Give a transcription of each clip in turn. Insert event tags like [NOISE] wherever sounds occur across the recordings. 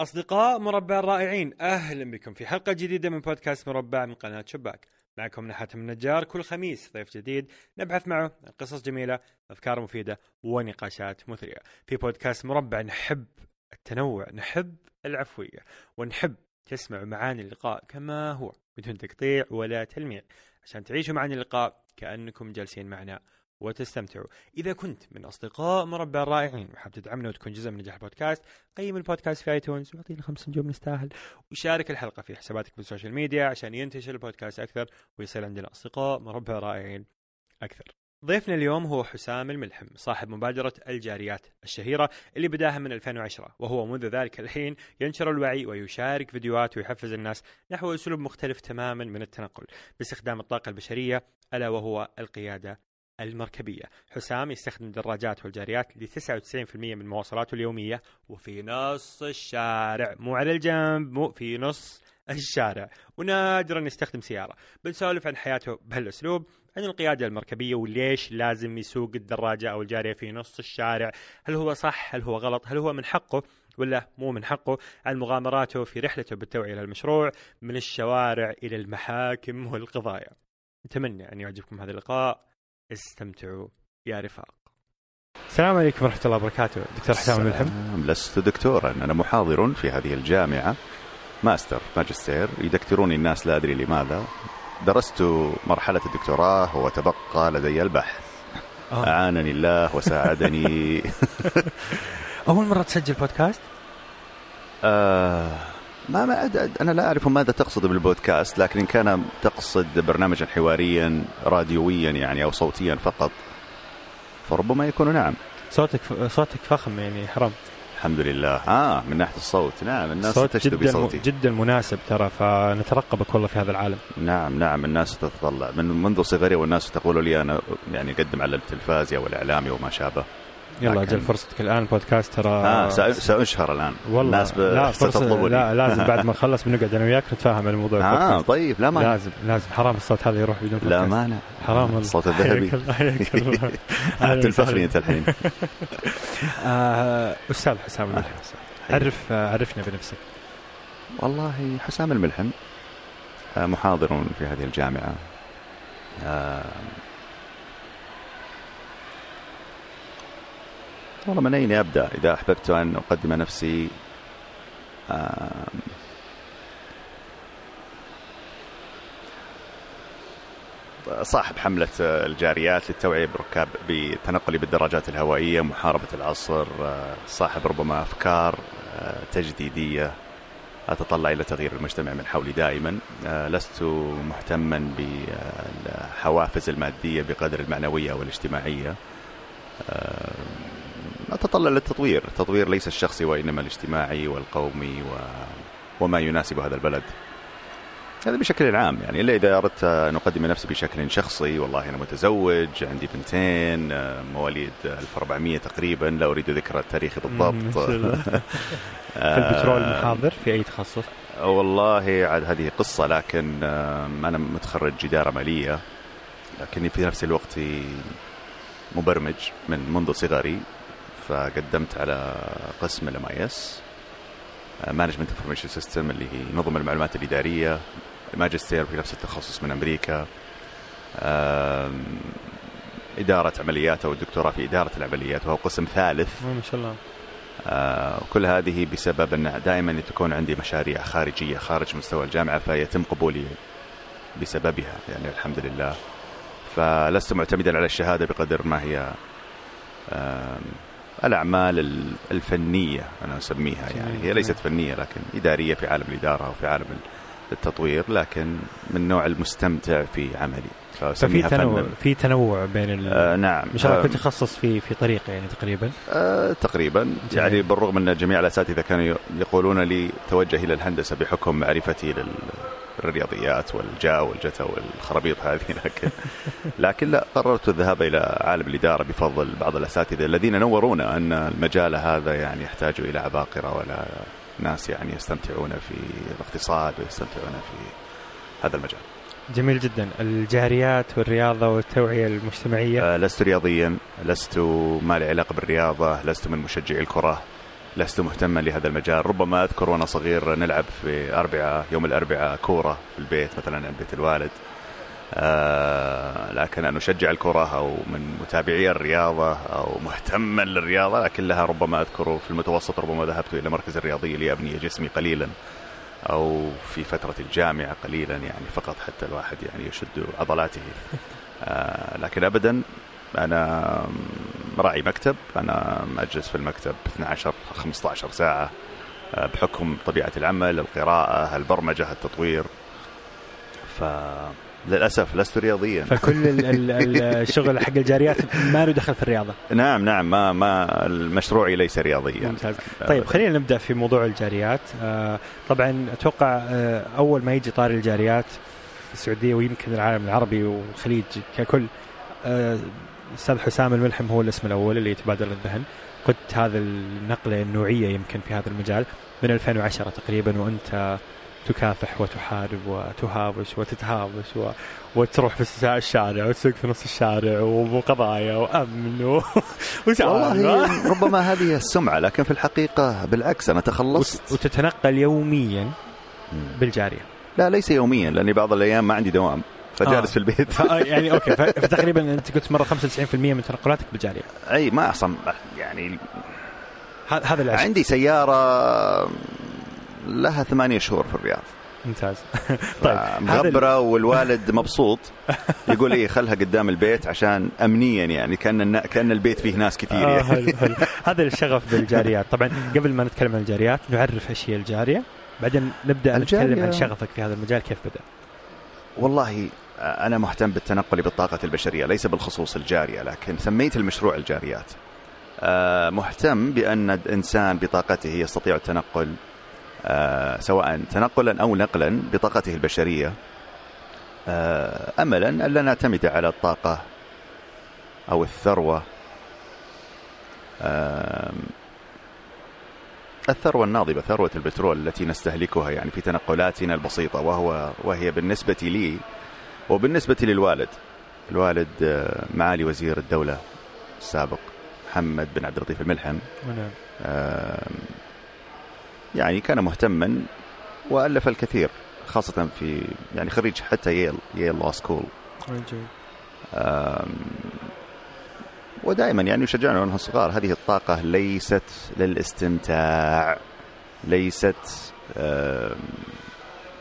أصدقاء مربع الرائعين أهلا بكم في حلقة جديدة من بودكاست مربع من قناة شباك. معكم نحاتم النجار كل خميس ضيف جديد نبحث معه عن قصص جميلة أفكار مفيدة ونقاشات مثرية. في بودكاست مربع نحب التنوع نحب العفوية ونحب تسمعوا معاني اللقاء كما هو بدون تقطيع ولا تلميع. عشان تعيشوا معاني اللقاء كأنكم جالسين معنا وتستمتعوا. إذا كنت من أصدقاء مربع الرائعين وحاب تدعمنا وتكون جزء من نجاح البودكاست قيم البودكاست في iTunes واعطينا خمس نجوم نستاهل. وشارك الحلقة في حساباتك بالسوشيال ميديا عشان ينتشر البودكاست أكثر ويصير عندنا أصدقاء مربع رائعين أكثر. ضيفنا اليوم هو حسام الملحم صاحب مبادرة الجاريات الشهيرة اللي بداها من 2010 وهو منذ ذلك الحين ينشر الوعي ويشارك فيديوهات ويحفز الناس نحو أسلوب مختلف تماما من التنقل باستخدام الطاقة البشرية ألا وهو القيادة المركبية. حسام يستخدم الدراجات والجاريات ل 99% من مواصلاته اليومية وفي نص الشارع. مو على الجنب مو في نص الشارع. ونادرا يستخدم سيارة. بنسولف عن حياته بهالأسلوب عن القيادة المركبية وليش لازم يسوق الدراجة أو الجارية في نص الشارع. هل هو صح؟ هل هو غلط؟ هل هو من حقه ولا مو من حقه؟ عن مغامراته في رحلته بالتوعية للمشروع من الشوارع إلى المحاكم والقضايا. نتمنى أن يعجبكم هذا اللقاء. استمتعوا يا رفاق. السلام عليكم ورحمة الله وبركاته. دكتور حسام الملحم لست دكتورا. أنا محاضر في هذه الجامعة. ماستر ماجستير. يدكتروني الناس لا أدري لماذا. درست مرحلة الدكتوراه وتبقى لدي البحث. آه. أعانني الله وساعدني. [LAUGHS] أول مرة تسجل بودكاست؟ آه. ما, ما أد... أنا لا أعرف ماذا تقصد بالبودكاست لكن إن كان تقصد برنامجا حواريا راديويا يعني أو صوتيا فقط. فربما يكون نعم. صوتك صوتك فخم يعني حرام الحمد لله. آه من ناحية الصوت. نعم الناس صوت تشدو جدا. جدا مناسب ترى فنترقبك والله في هذا العالم. نعم نعم الناس تتطلع. من منذ صغري والناس تقول لي أنا يعني أقدم على التلفاز أو الإعلامي وما شابه. يلا أجل فرصتك الآن بودكاست ترى آه سأنشهر الآن. والله الناس ب... لا ستطلبني لا لازم [LAUGHS] بعد ما نخلص بنقعد أنا وياك نتفاهم عن الموضوع. آه البودكاست. طيب لا ما لازم لازم. حرام الصوت هذا يروح بدون لا. مانع. حرام. الصوت الذهبي. [LAUGHS] تنفخني [LAUGHS] وسهلاً. أنت الحين. آه، أستاذ حسام الملحم. عرف آه، عرفنا بنفسك. والله حسام الملحم آه، محاضر في هذه الجامعة. والله من أين أبدأ؟ إذا أحببت أن أقدم نفسي صاحب حملة الجاريات للتوعية بركاب بتنقلي بالدراجات الهوائية محاربة العصر آه، صاحب ربما أفكار آه، تجديدية أتطلع إلى تغيير المجتمع من حولي دائما آه، لست مهتما بالحوافز المادية بقدر المعنوية والاجتماعية آه، أتطلع للتطوير. التطوير ليس الشخصي وإنما الاجتماعي والقومي و... وما يناسب هذا البلد. هذا بشكل عام يعني إلا إذا أردت أن أقدم نفسي بشكل شخصي. والله أنا متزوج عندي بنتين آه، مواليد 1400 تقريبا. لا أريد ذكر التاريخ بالضبط. [LAUGHS] في البترول محاضر في أي تخصص؟ والله عاد هذه قصة لكن آم، أنا متخرج إدارة مالية. لكني في نفس الوقت مبرمج من منذ صغري. فقدمت على قسم ال MIS management information system اللي هي نظم المعلومات الإدارية الماجستير في نفس التخصص من أمريكا إدارة عمليات أو الدكتوراه في إدارة العمليات وهو قسم ثالث. ما شاء الله. آه، كل هذه بسبب أن دائما تكون عندي مشاريع خارجية خارج مستوى الجامعة فيتم قبولي بسببها يعني الحمد لله. فلست معتمدا على الشهادة بقدر ما هي آم، الأعمال ال- الفنية أنا أسميها يعني. هي ليست فنية لكن إدارية في عالم الإدارة وفي عالم التطوير لكن من نوع المستمتع في عملي. ففي تنوع في تنوع بين ال... آه نعم. مش عارف آه، كنت تخصص في في طريقة يعني تقريبا؟ آه تقريبا. يعني بالرغم أن جميع الأساتذة كانوا يقولون لي توجه إلى الهندسه بحكم معرفتي لل الرياضيات والجا والجتا والخرابيط هذه [LAUGHS] لكن لكن لا قررت الذهاب إلى عالم الإدارة بفضل بعض الأساتذة الذين نورونا أن المجال هذا يعني يحتاج إلى عباقرة ولا ناس يعني يستمتعون في الاقتصاد ويستمتعون في هذا المجال. جميل جدا. الجاريات والرياضة والتوعية المجتمعية؟ آه، لست رياضيا لست ما لي علاقة بالرياضة لست من مشجعي الكرة. لست مهتما لهذا المجال. ربما أذكر وأنا صغير نلعب في أربعة يوم الأربعاء كورة في البيت مثلا عند بيت الوالد. آه لكن أن أشجع الكرة أو من متابعي الرياضة أو مهتما للرياضة كلها ربما أذكر في المتوسط ربما ذهبت إلى مركز الرياضي لأبني جسمي قليلا أو في فترة الجامعة قليلا يعني فقط حتى الواحد يعني يشد عضلاته. آه لكن أبدا أنا راعي مكتب أنا أجلس في المكتب 12 15 ساعة آه بحكم طبيعة العمل القراءة البرمجة التطوير فللأسف لست رياضيا. فكل ال- ال- [LAUGHS] الشغل حق الجاريات ما له دخل في الرياضة. نعم نعم ما ما مشروعي ليس رياضيا. ممتاز. طيب خلينا نبدأ في موضوع الجاريات. آه، طبعا أتوقع آه، أول ما يجي طاري الجاريات في السعودية ويمكن العالم العربي والخليج ككل آه، أستاذ حسام الملحم هو الاسم الأول اللي يتبادر للذهن قدت هذا النقلة النوعية يمكن في هذا المجال. من 2010 تقريبا وأنت تكافح وتحارب وتهاوش وتتهاوش و... وتروح في الشارع وتسوق في نص الشارع وقضايا وأمن و... [LAUGHS] والله ربما هذه السمعة لكن في الحقيقة بالعكس أنا تخلصت. وت- وتتنقل يوميا. بالجارية. لا ليس يوميا لأني بعض الأيام ما عندي دوام. فجالس آه. في البيت. ف- يعني أوكي [LAUGHS] فتقريبا أنت قلت مرة 95% من تنقلاتك بالجاريه أي ما أحصل يعني هذا العشق عندي سيارة لها ثمانية شهور في الرياض. ممتاز. [LAUGHS] طيب مغبرة والوالد [LAUGHS] مبسوط. يقول لي خلها قدام البيت عشان أمنيا يعني كأن كأن البيت فيه ناس كثير آه يعني. حلو حلو. هذا الشغف بالجاريات طبعا قبل ما نتكلم عن الجاريات نعرف إيش هي الجاريه بعدين نبدأ نتكلم عن شغفك في هذا المجال كيف بدأ؟ والله أنا مهتم بالتنقل بالطاقة البشرية ليس بالخصوص الجارية لكن سميت المشروع الجاريات. آه، مهتم بأن الإنسان بطاقته يستطيع التنقل آه، سواء تنقلا أو نقلا بطاقته البشرية. آه، أملا ألا نعتمد على الطاقة أو الثروة. الثروة الناضبة ثروة البترول التي نستهلكها يعني في تنقلاتنا البسيطة وهو وهي بالنسبة لي وبالنسبة للوالد الوالد آه، معالي وزير الدولة السابق محمد بن عبد اللطيف الملحم ونعم. آم، يعني كان مهتما وألف الكثير خاصة في يعني خريج حتى ييل ييل لو سكول. آم، ودائما يعني يشجعنا ونحن صغار هذه الطاقة ليست للاستمتاع ليست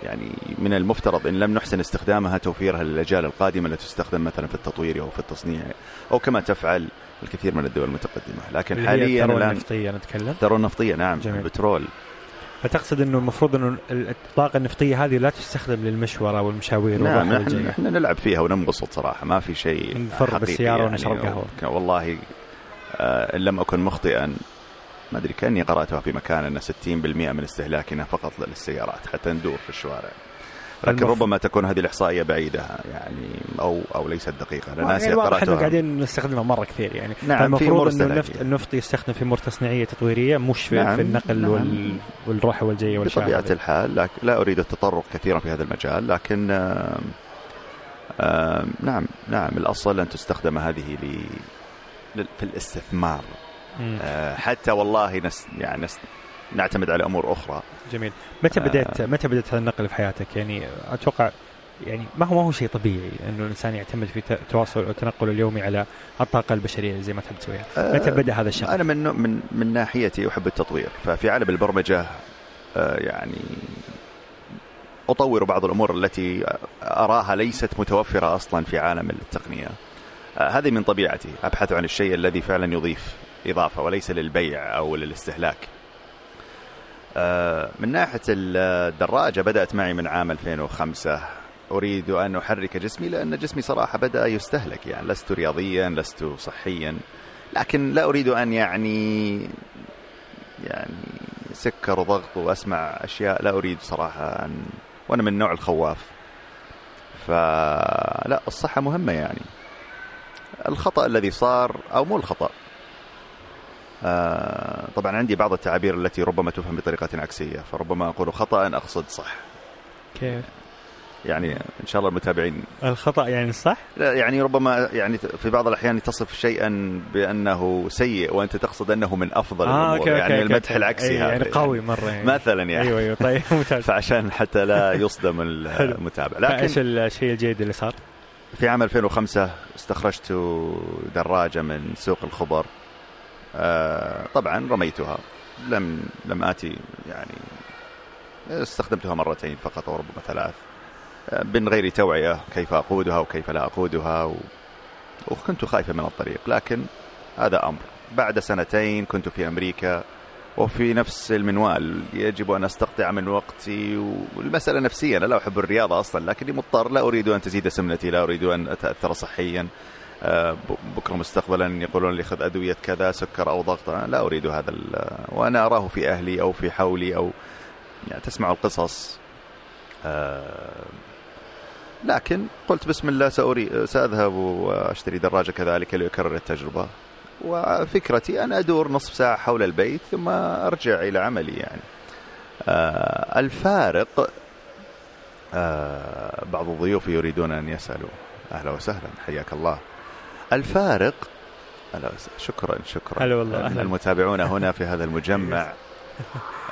يعني من المفترض إن لم نحسن استخدامها توفيرها للأجيال القادمة التي تستخدم مثلا في التطوير أو في التصنيع أو كما تفعل الكثير من الدول المتقدمة، لكن حاليا الثروة الآن النفطية نتكلم؟ الثروة النفطية نعم جميل. البترول. فتقصد إنه المفروض إنه ال- الطاقه النفتيه هذه لا تستخدم للمشورة والمشاوير نعم نحن, نلعب فيها وننبسط صراحة ما في شيء نفر ونشرب يعني. قهوة. ك- والله آه، إن لم أكن مخطئا ما أدري كأني قرأتها في مكان إن 60% من استهلاكنا فقط للسيارات. حتى ندور في الشوارع. لكن فالمف- ربما تكون هذه الإحصائية بعيدة يعني أو أو ليست دقيقة. أنا يعني ناسي انه قرأتها. قاعدين نستخدمها مرة كثير يعني. نعم، فالمفروض إنه النفط. النفط يستخدم في أمور تصنيعية تطويرية مش في, نعم، في النقل نعم. وال والروح والجايه والاشياء بطبيعة. الحال لكن لا أريد التطرق كثيرا في هذا المجال لكن نعم نعم. الأصل أن تستخدم هذه ل في الاستثمار. حتى والله نس يعني نس نعتمد على أمور أخرى. جميل. متى آه. بدأت متى بدأت هذا النقل في حياتك؟ يعني أتوقع يعني ما هو ما هو شيء طبيعي انه الإنسان يعتمد في تواصل والتنقل اليومي على الطاقة البشرية زي ما تحب تسويها. آه، متى بدأ هذا الشغف؟ أنا من من من ناحيتي أحب التطوير. ففي عالم البرمجة آه، يعني أطور بعض الأمور التي أراها ليست متوفرة أصلا في عالم التقنية. آه، هذه من طبيعتي أبحث عن الشيء الذي فعلا يضيف. إضافة وليس للبيع أو للاستهلاك. آه، من ناحية الدراجة بدأت معي من عام 2005 أريد أن أحرك جسمي لأن جسمي صراحة بدأ يستهلك يعني لست رياضيا لست صحيا. لكن لا أريد أن يعني يعني سكر وضغط وأسمع أشياء لا أريد صراحة أن وأنا من النوع الخواف. فلا الصحة مهمة يعني. الخطأ الذي صار أو مو الخطأ. آه طبعا عندي بعض التعابير التي ربما تفهم بطريقة عكسية فربما أقول خطأ أقصد صح. كيف؟ يعني إن شاء الله المتابعين. الخطأ يعني صح؟ لا يعني ربما يعني في بعض الأحيان تصف شيئا بأنه سيء وأنت تقصد أنه من أفضل آه الأمور okay يعني okay المدح okay. العكسي أي هذا يعني. قوي مرة يعني. مثلا يعني. أيوه أيوه طيب [LAUGHS] ممتاز. فعشان حتى لا [LAUGHS] يصدم المتابع. إيش لكن الشيء الجيد اللي صار؟ في عام 2005 استخرجت دراجة من سوق الخضر آه، طبعا رميتها. لم لم آتي يعني استخدمتها مرتين فقط أو ربما ثلاث. آه، من غير توعية كيف أقودها وكيف لا أقودها و... وكنت خايفا من الطريق لكن هذا أمر. بعد سنتين كنت في أمريكا وفي نفس المنوال. يجب أن أستقطع من وقتي والمسألة نفسية أنا لا أحب الرياضة أصلا لكني مضطر. لا أريد أن تزيد سمنتي لا أريد أن أتأثر صحيا. آه، بكرة مستقبلا يقولون لي خذ أدوية كذا سكر أو ضغط. أنا لا أريد هذا وأنا أراه في أهلي أو في حولي أو يعني تسمع القصص. آه، لكن قلت بسم الله سأري سأذهب وأشتري دراجة كذلك لأكرر التجربة. وفكرتي أن أدور نصف ساعة حول البيت ثم أرجع إلى عملي يعني. آه الفارق آه بعض الضيوف يريدون أن يسألوا. أهلا وسهلا حياك الله. الفارق. شكرا شكرا. هلا والله، أهلا. المتابعون هنا في هذا المجمع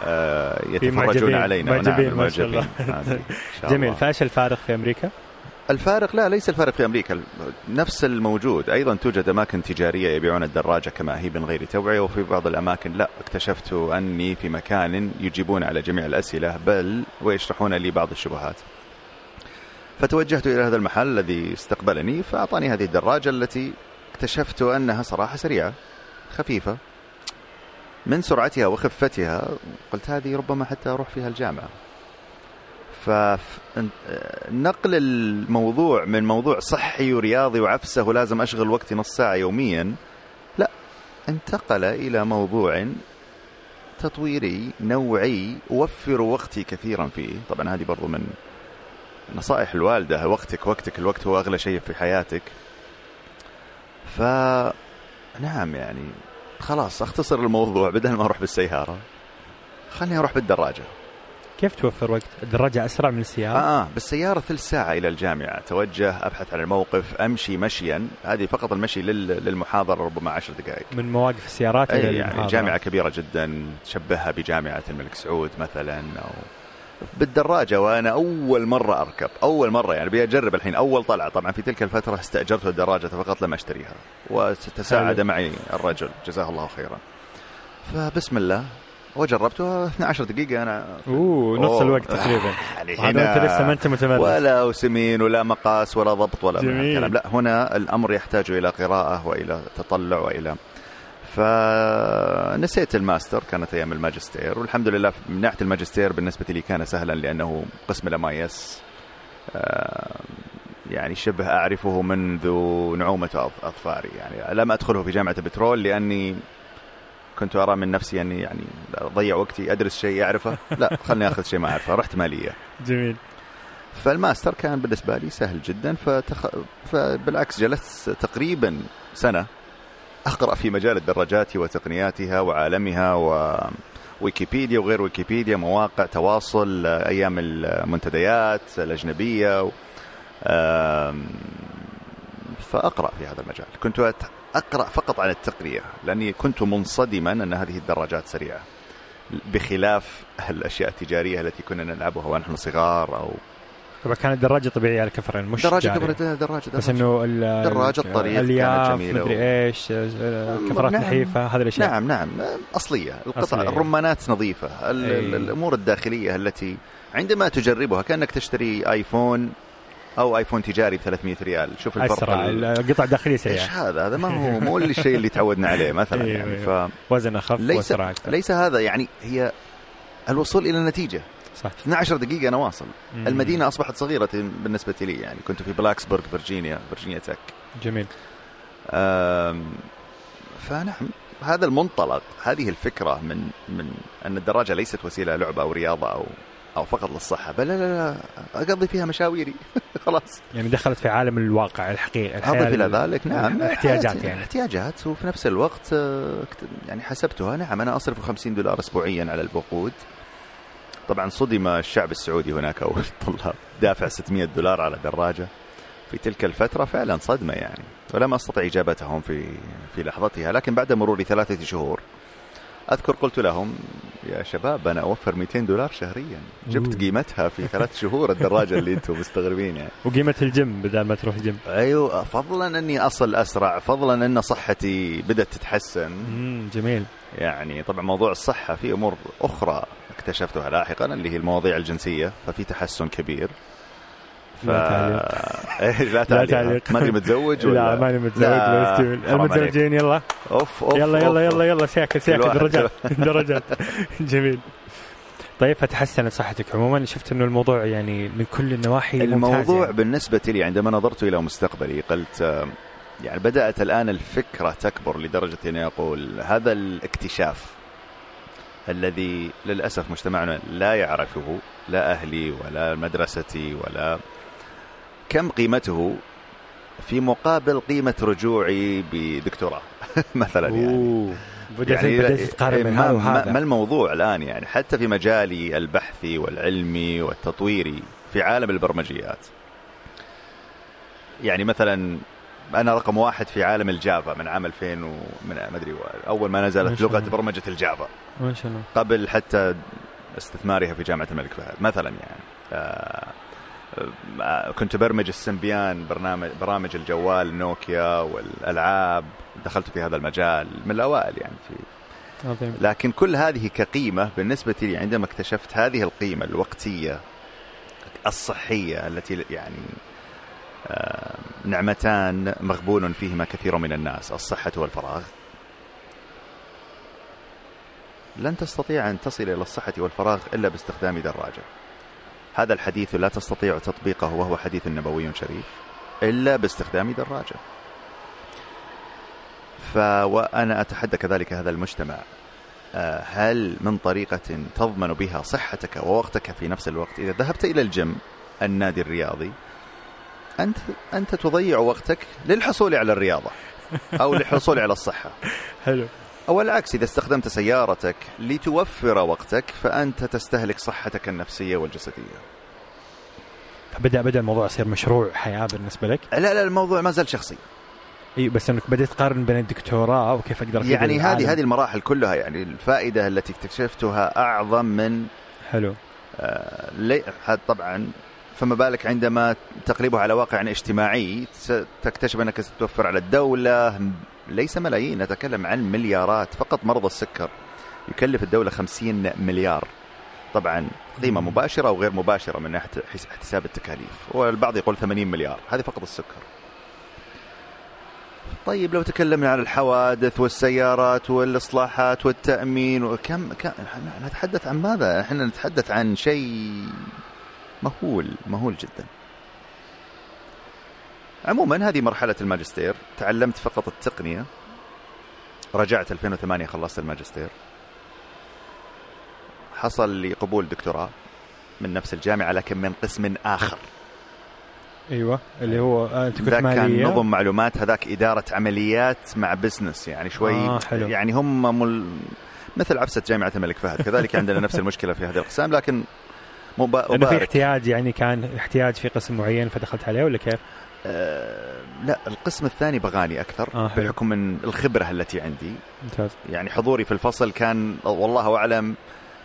آه [LAUGHS] يتفرجون علينا. معجبين نعم ما شاء الله. [LAUGHS] جميل. فايش الفارق في أمريكا؟ الفارق لا ليس الفارق في أمريكا. نفس الموجود. أيضا توجد أماكن تجارية يبيعون الدراجة كما هي من غير توعية وفي بعض الأماكن لا. اكتشفت أني في مكان يجيبون على جميع الأسئلة بل ويشرحون لي بعض الشبهات. فتوجهت إلى هذا المحل الذي استقبلني فأعطاني هذه الدراجة التي اكتشفت أنها صراحة سريعة خفيفة من سرعتها وخفتها قلت هذه ربما حتى أروح فيها الجامعة. فنقل الموضوع من موضوع صحي ورياضي وعفسه ولازم أشغل وقتي نص ساعة يوميا لا انتقل إلى موضوع تطويري نوعي أوفر وقتي كثيرا فيه. طبعا هذه برضو من نصائح الوالدة وقتك وقتك الوقت هو أغلى شيء في حياتك ف نعم يعني خلاص أختصر الموضوع بدل ما أروح بالسيارة خليني أروح بالدراجة كيف توفر وقت؟ الدراجة أسرع من السيارة؟ آه, آه بالسيارة ثلث ساعة إلى الجامعة أتوجه أبحث عن الموقف أمشي مشيا هذه فقط المشي لل- للمحاضرة ربما عشر دقائق من مواقف السيارات أي يعني. جامعة كبيرة جدا تشبهها بجامعة الملك سعود مثلا أو بالدراجة وأنا أول مرة أركب أول مرة يعني بيجرب الحين أول طلعة. طبعا في تلك الفترة استأجرت الدراجة فقط لم أشتريها. وتساعد. معي الرجل. جزاه الله خيرا. فبسم الله. وجربتها 12 دقيقة أنا أوه نص أوه. الوقت تقريبا. [LAUGHS] يعني وهذا هنا أنت لسه ما أنت متمرس. ولا سمين ولا مقاس ولا ضبط ولا جميل. لا هنا الأمر يحتاج إلى قراءة وإلى تطلع وإلى فنسيت الماستر كانت أيام الماجستير والحمد لله من ناحية الماجستير بالنسبة لي كان سهلا لأنه قسم ال MIS يعني شبه أعرفه منذ نعومة أظ- أظفاري. يعني لم أدخله في جامعة البترول لأني كنت أرى من نفسي أني يعني أضيع وقتي أدرس شيء أعرفه. [LAUGHS] لا خلني أخذ شيء ما أعرفه رحت مالية. جميل. فالماستر كان بالنسبة لي سهل جدا فتخ... فبالعكس جلست تقريبا سنة أقرأ في مجال الدراجات وتقنياتها وعالمها وويكيبيديا وغير ويكيبيديا مواقع تواصل أيام المنتديات الأجنبية و... فأقرأ في هذا المجال. كنت أقرأ فقط عن التقنية لأني كنت منصدما أن هذه الدراجات سريعة بخلاف الأشياء التجارية التي كنا نلعبها ونحن صغار أو طبعا كانت دراجه طبيعيه على كفرين مش دراجة جارية. كبرت دراجة بس إنه ال- دراجة الطريق الياف جميلة مدري و- إيش كفرات نعم. نحيفة هذه الأشياء نعم نعم أصلية القطع أصلية. الرمانات نظيفة ال- أي. ال- الأمور الداخلية التي عندما تجربها كأنك تشتري آيفون أو آيفون تجاري ب 300 ريال شوف الفرق أسرع ال- القطع الداخلية إيش سريعه هذا هذا ما هو مو الشيء اللي تعودنا عليه مثلا [LAUGHS] أيوه، يعني أيوه. وزن اخف ليس وأسرع ليس هذا يعني هي الوصول إلى النتيجة صح. 12 دقيقة أنا واصل. مم. المدينة أصبحت صغيرة بالنسبة لي يعني. كنت في بلاكسبرغ فيرجينيا Virginia Tech. جميل. آم، فنعم هذا المنطلق هذه الفكرة من من أن الدراجة ليست وسيلة لعبة أو رياضة أو أو فقط للصحة. بل لا لا, لا أقضي فيها مشاويري. [LAUGHS] خلاص. يعني دخلت في عالم الواقع الحقيقي أضف إلى ذلك. نعم. احتياجات حياتي- يعني. احتياجات. وفي نفس الوقت آه، يعني حسبتها. نعم أنا أصرف 50 دولار أسبوعيا على الوقود طبعا صدم الشعب السعودي هناك أو الطلاب [LAUGHS] دافع 600 دولار على دراجة في تلك الفترة فعلا صدمة يعني ولم أستطع إجابتهم في في لحظتها لكن بعد مرور ثلاثة شهور أذكر قلت لهم يا شباب أنا أوفر 200 دولار شهريا جبت. قيمتها في ثلاث [LAUGHS] شهور الدراجة اللي أنتم مستغربين يعني. وقيمة الجيم بدل ما تروح جيم. أيوه فضلا أني أصل أسرع فضلا أن صحتي بدأت تتحسن. جميل. يعني طبعا موضوع الصحة في أمور أخرى اكتشفتها لاحقا اللي هي المواضيع الجنسية ففي تحسن كبير ف... لا تعليق. [LAUGHS] إيه، لا تعليق ما أدري متزوج [LAUGHS] ولا لا ماني متزوج لا، بس. المتزوجين يلا أوف أوف يلا يلا. يلا يلا سياكل سياكل درجات [LAUGHS] درجات جميل طيب فتحسنت صحتك عموما شفت إنه الموضوع يعني من كل النواحي ممتاز الموضوع يعني. بالنسبة لي عندما نظرت إلى مستقبلي قلت يعني بدأت الآن الفكرة تكبر لدرجة أني أقول هذا الاكتشاف الذي للأسف مجتمعنا لا يعرفه لا أهلي ولا مدرستي ولا كم قيمته في مقابل قيمة رجوعي بدكتوراه [LAUGHS] مثلا يعني. بدأت بدأت تقارن بين ما, هذا. ما, وهذا الموضوع الآن يعني؟ حتى في مجالي البحثي والعلمي والتطويري في عالم البرمجيات يعني مثلا أنا رقم واحد في عالم ال Java من عام 2000 ومن ما أدري أول ما نزلت الله. برمجة ال Java. ما شاء الله. قبل حتى استثمارها في جامعة الملك فهد مثلا يعني. آه، آه، كنت برمج السمبيان برنامج برامج الجوال نوكيا والألعاب دخلت في هذا المجال من الأوائل يعني في عظيم. لكن كل هذه كقيمة بالنسبة لي عندما اكتشفت هذه القيمة الوقتية الصحية التي يعني نعمتان مغبون فيهما كثير من الناس الصحة والفراغ. لن تستطيع أن تصل إلى الصحة والفراغ إلا باستخدام دراجة هذا الحديث لا تستطيع تطبيقه وهو حديث نبوي شريف إلا باستخدام دراجة وأنا أتحدى كذلك هذا المجتمع. آه، هل من طريقة تضمن بها صحتك ووقتك في نفس الوقت؟ إذا ذهبت إلى الجيم النادي الرياضي أنت أنت تضيع وقتك للحصول على الرياضة أو للحصول على الصحة. [LAUGHS] حلو. أو العكس إذا استخدمت سيارتك لتوفر وقتك فأنت تستهلك صحتك النفسية والجسدية. فبدا بدا الموضوع يصير مشروع حياة بالنسبة لك؟ لا لا الموضوع ما زال شخصي. إي بس إنك بديت تقارن بين الدكتوراه وكيف أقدر يعني. هذه هذه المراحل كلها يعني الفائدة التي اكتشفتها أعظم من حلو. آه، لي- طبعا فما بالك عندما تقلبه على واقع اجتماعي تكتشف أنك ستوفر على الدولة. م- ليس ملايين نتكلم عن مليارات. فقط مرضى السكر يكلف الدولة 50 مليار. طبعا قيمة مم. مباشرة وغير مباشرة من ناحية حس- احتساب التكاليف. والبعض يقول 80 مليار. هذه فقط السكر. طيب لو تكلمنا عن الحوادث والسيارات والإصلاحات والتأمين وكم كم نتحدث عن ماذا؟ إحنا نتحدث عن شيء مهول مهول جدا. عموما هذه مرحلة الماجستير، تعلمت فقط التقنية. رجعت 2008 خلصت الماجستير. حصل لي قبول دكتوراه من نفس الجامعة لكن من قسم آخر. أيوه اللي هو آه، أنت كنت ذاك كان مالية نظم معلومات هذاك إدارة عمليات مع بزنس يعني شوي آه، حلو. يعني هم مل... مثل عبسة جامعة الملك فهد كذلك عندنا نفس المشكلة في هذه الأقسام لكن مبا... لأنه في. احتياج يعني كان احتياج في قسم معين فدخلت عليه ولا كيف؟ آه لا القسم الثاني بغاني أكثر آه،. بحكم من الخبرة التي عندي ممتاز يعني حضوري في الفصل كان والله أعلم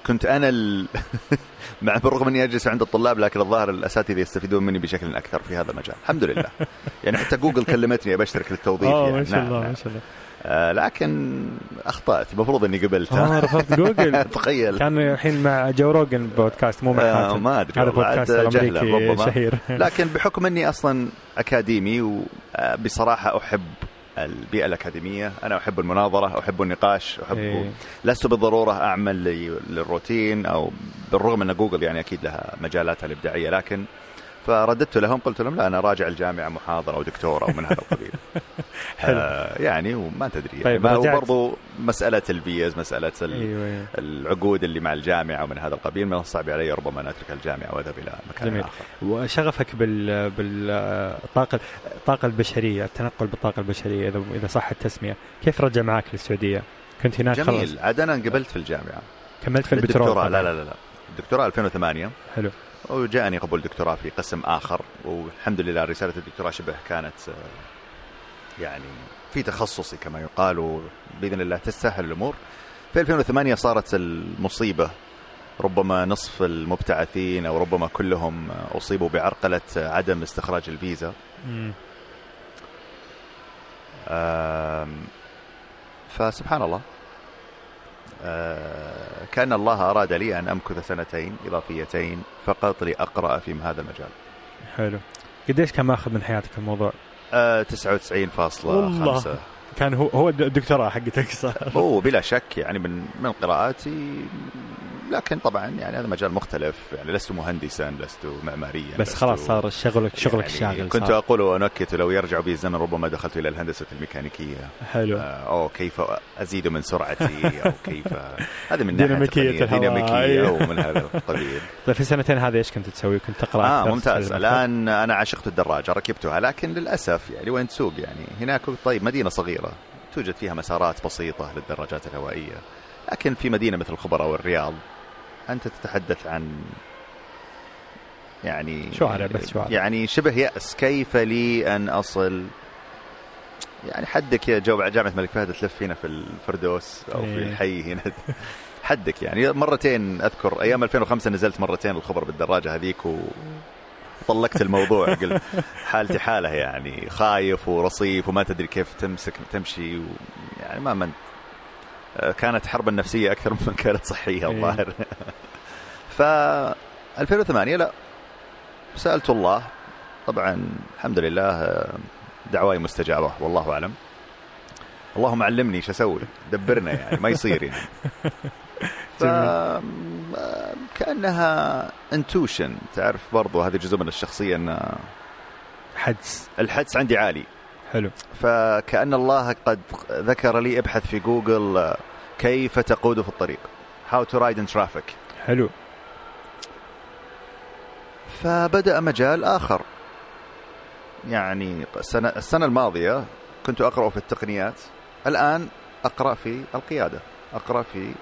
كنت أنا ال... [LAUGHS] مع بالرغم أني أجلس عند الطلاب لكن الظاهر الأساتذة يستفيدون مني بشكل أكثر في هذا المجال الحمد لله يعني حتى جوجل كلمتني أبشترك للتوظيف آه يعني ما شاء نعم، الله نعم. ما شاء الله لكن أخطأت. المفروض أني قبلت آه رفضت جوجل. [LAUGHS] تخيل. كان الحين مع جو روجن بودكاست مو مع آه ما أدري هذا بودكاست ربما. شهير. [LAUGHS] [LAUGHS] لكن بحكم إني أصلا أكاديمي وبصراحه أحب البيئة الأكاديمية. أنا أحب المناظرة أحب النقاش أحب إيه. لست بالضرورة أعمل لي- للروتين أو بالرغم إن جوجل يعني أكيد لها مجالاتها الإبداعية لكن فرددت لهم قلت لهم لا أنا راجع الجامعة محاضرة أو دكتور أو من هذا القبيل. [LAUGHS] حلو. آه يعني وما تدري. يعني طيب، ما. وبرضو مسألة الفيزا مسألة ال- أيوه أيوه. العقود اللي مع الجامعة ومن هذا القبيل. من الصعب علي ربما أن أترك الجامعة وأذهب إلى مكان جميل. آخر. وشغفك بال بالطاقه الطاقه البشرية التنقل بالطاقة البشرية إذا إذا صح التسمية. كيف رجع معك للسعودية؟ كنت هناك جميل. عاد أنا انقبلت في الجامعة. كملت في البترول لا. لا لا لا. الدكتوراه 2008 حلو. وجاءني قبول دكتوراه في قسم آخر والحمد لله رسالة الدكتوراه شبه كانت آه، يعني في تخصصي كما يقال وبإذن الله تسهل الأمور. في 2008 صارت المصيبة ربما نصف المبتعثين أو ربما كلهم أصيبوا بعرقلة عدم استخراج الفيزا. فسبحان الله. كأن الله أراد لي أن أمكث سنتين إضافيتين فقط لأقرأ في هذا المجال حلو قديش كان ماخذ من حياتك الموضوع؟ آه، 99.5 والله. كان هو هو الدكتوراه حقتك [LAUGHS] صار. هو بلا شك يعني من من قراءاتي لكن طبعا يعني هذا مجال مختلف. يعني لست مهندسا لست معماريا بس لست- خلاص صار شغلك شغلك يعني شاغل كنت صار. أقول وانكت لو يرجع بي الزمن ربما دخلت إلى الهندسة الميكانيكية. حلو. آه، أو كيف أزيد من سرعتي؟ [LAUGHS] أو كيف؟ هذا من ديناميكية أيوه. ومن هذا القبيل. [LAUGHS] طيب في السنتين هذه إيش كنت تسوي؟ كنت تقرأ آه ممتاز. الآن أنا عشقت الدراجة ركبتها لكن للأسف يعني وين تسوق يعني؟ هناك طيب مدينة صغيرة. توجد فيها مسارات بسيطة للدراجات الهوائية. لكن في مدينة مثل الخبر أو الرياض أنت تتحدث عن يعني شوارع بس شوارع. يعني شبه يأس. كيف لي أن أصل؟ يعني حدك يا جو جامعة الملك فهد تلف هنا في الفردوس أو في إيه. الحي هنا. حدك يعني. مرتين أذكر أيام 2005 نزلت مرتين الخبر بالدراجة هذيك و طلقت الموضوع قلت حالتي حالة يعني خايف ورصيف وما تدري كيف تمسك تمشي يعني ما من كانت حربا نفسيه أكثر [LAUGHS] مما كانت صحية إيه. الظاهر. ف 2008 لا سألت الله. طبعا الحمد لله دعواي مستجابة والله أعلم. اللهم علمني إيش أسوي دبرنا يعني ما يصير يعني. [LAUGHS] ف كأنها انتوشن تعرف برضو هذه جزء من الشخصية إن حدس. الحدس عندي عالي. حلو. فكأن الله قد ذكر لي ابحث في جوجل كيف تقود في الطريق. How to ride in traffic. حلو. فبدأ مجال آخر. يعني السنة, السنة الماضية كنت أقرأ في التقنيات. الآن أقرأ في القيادة. أقرأ في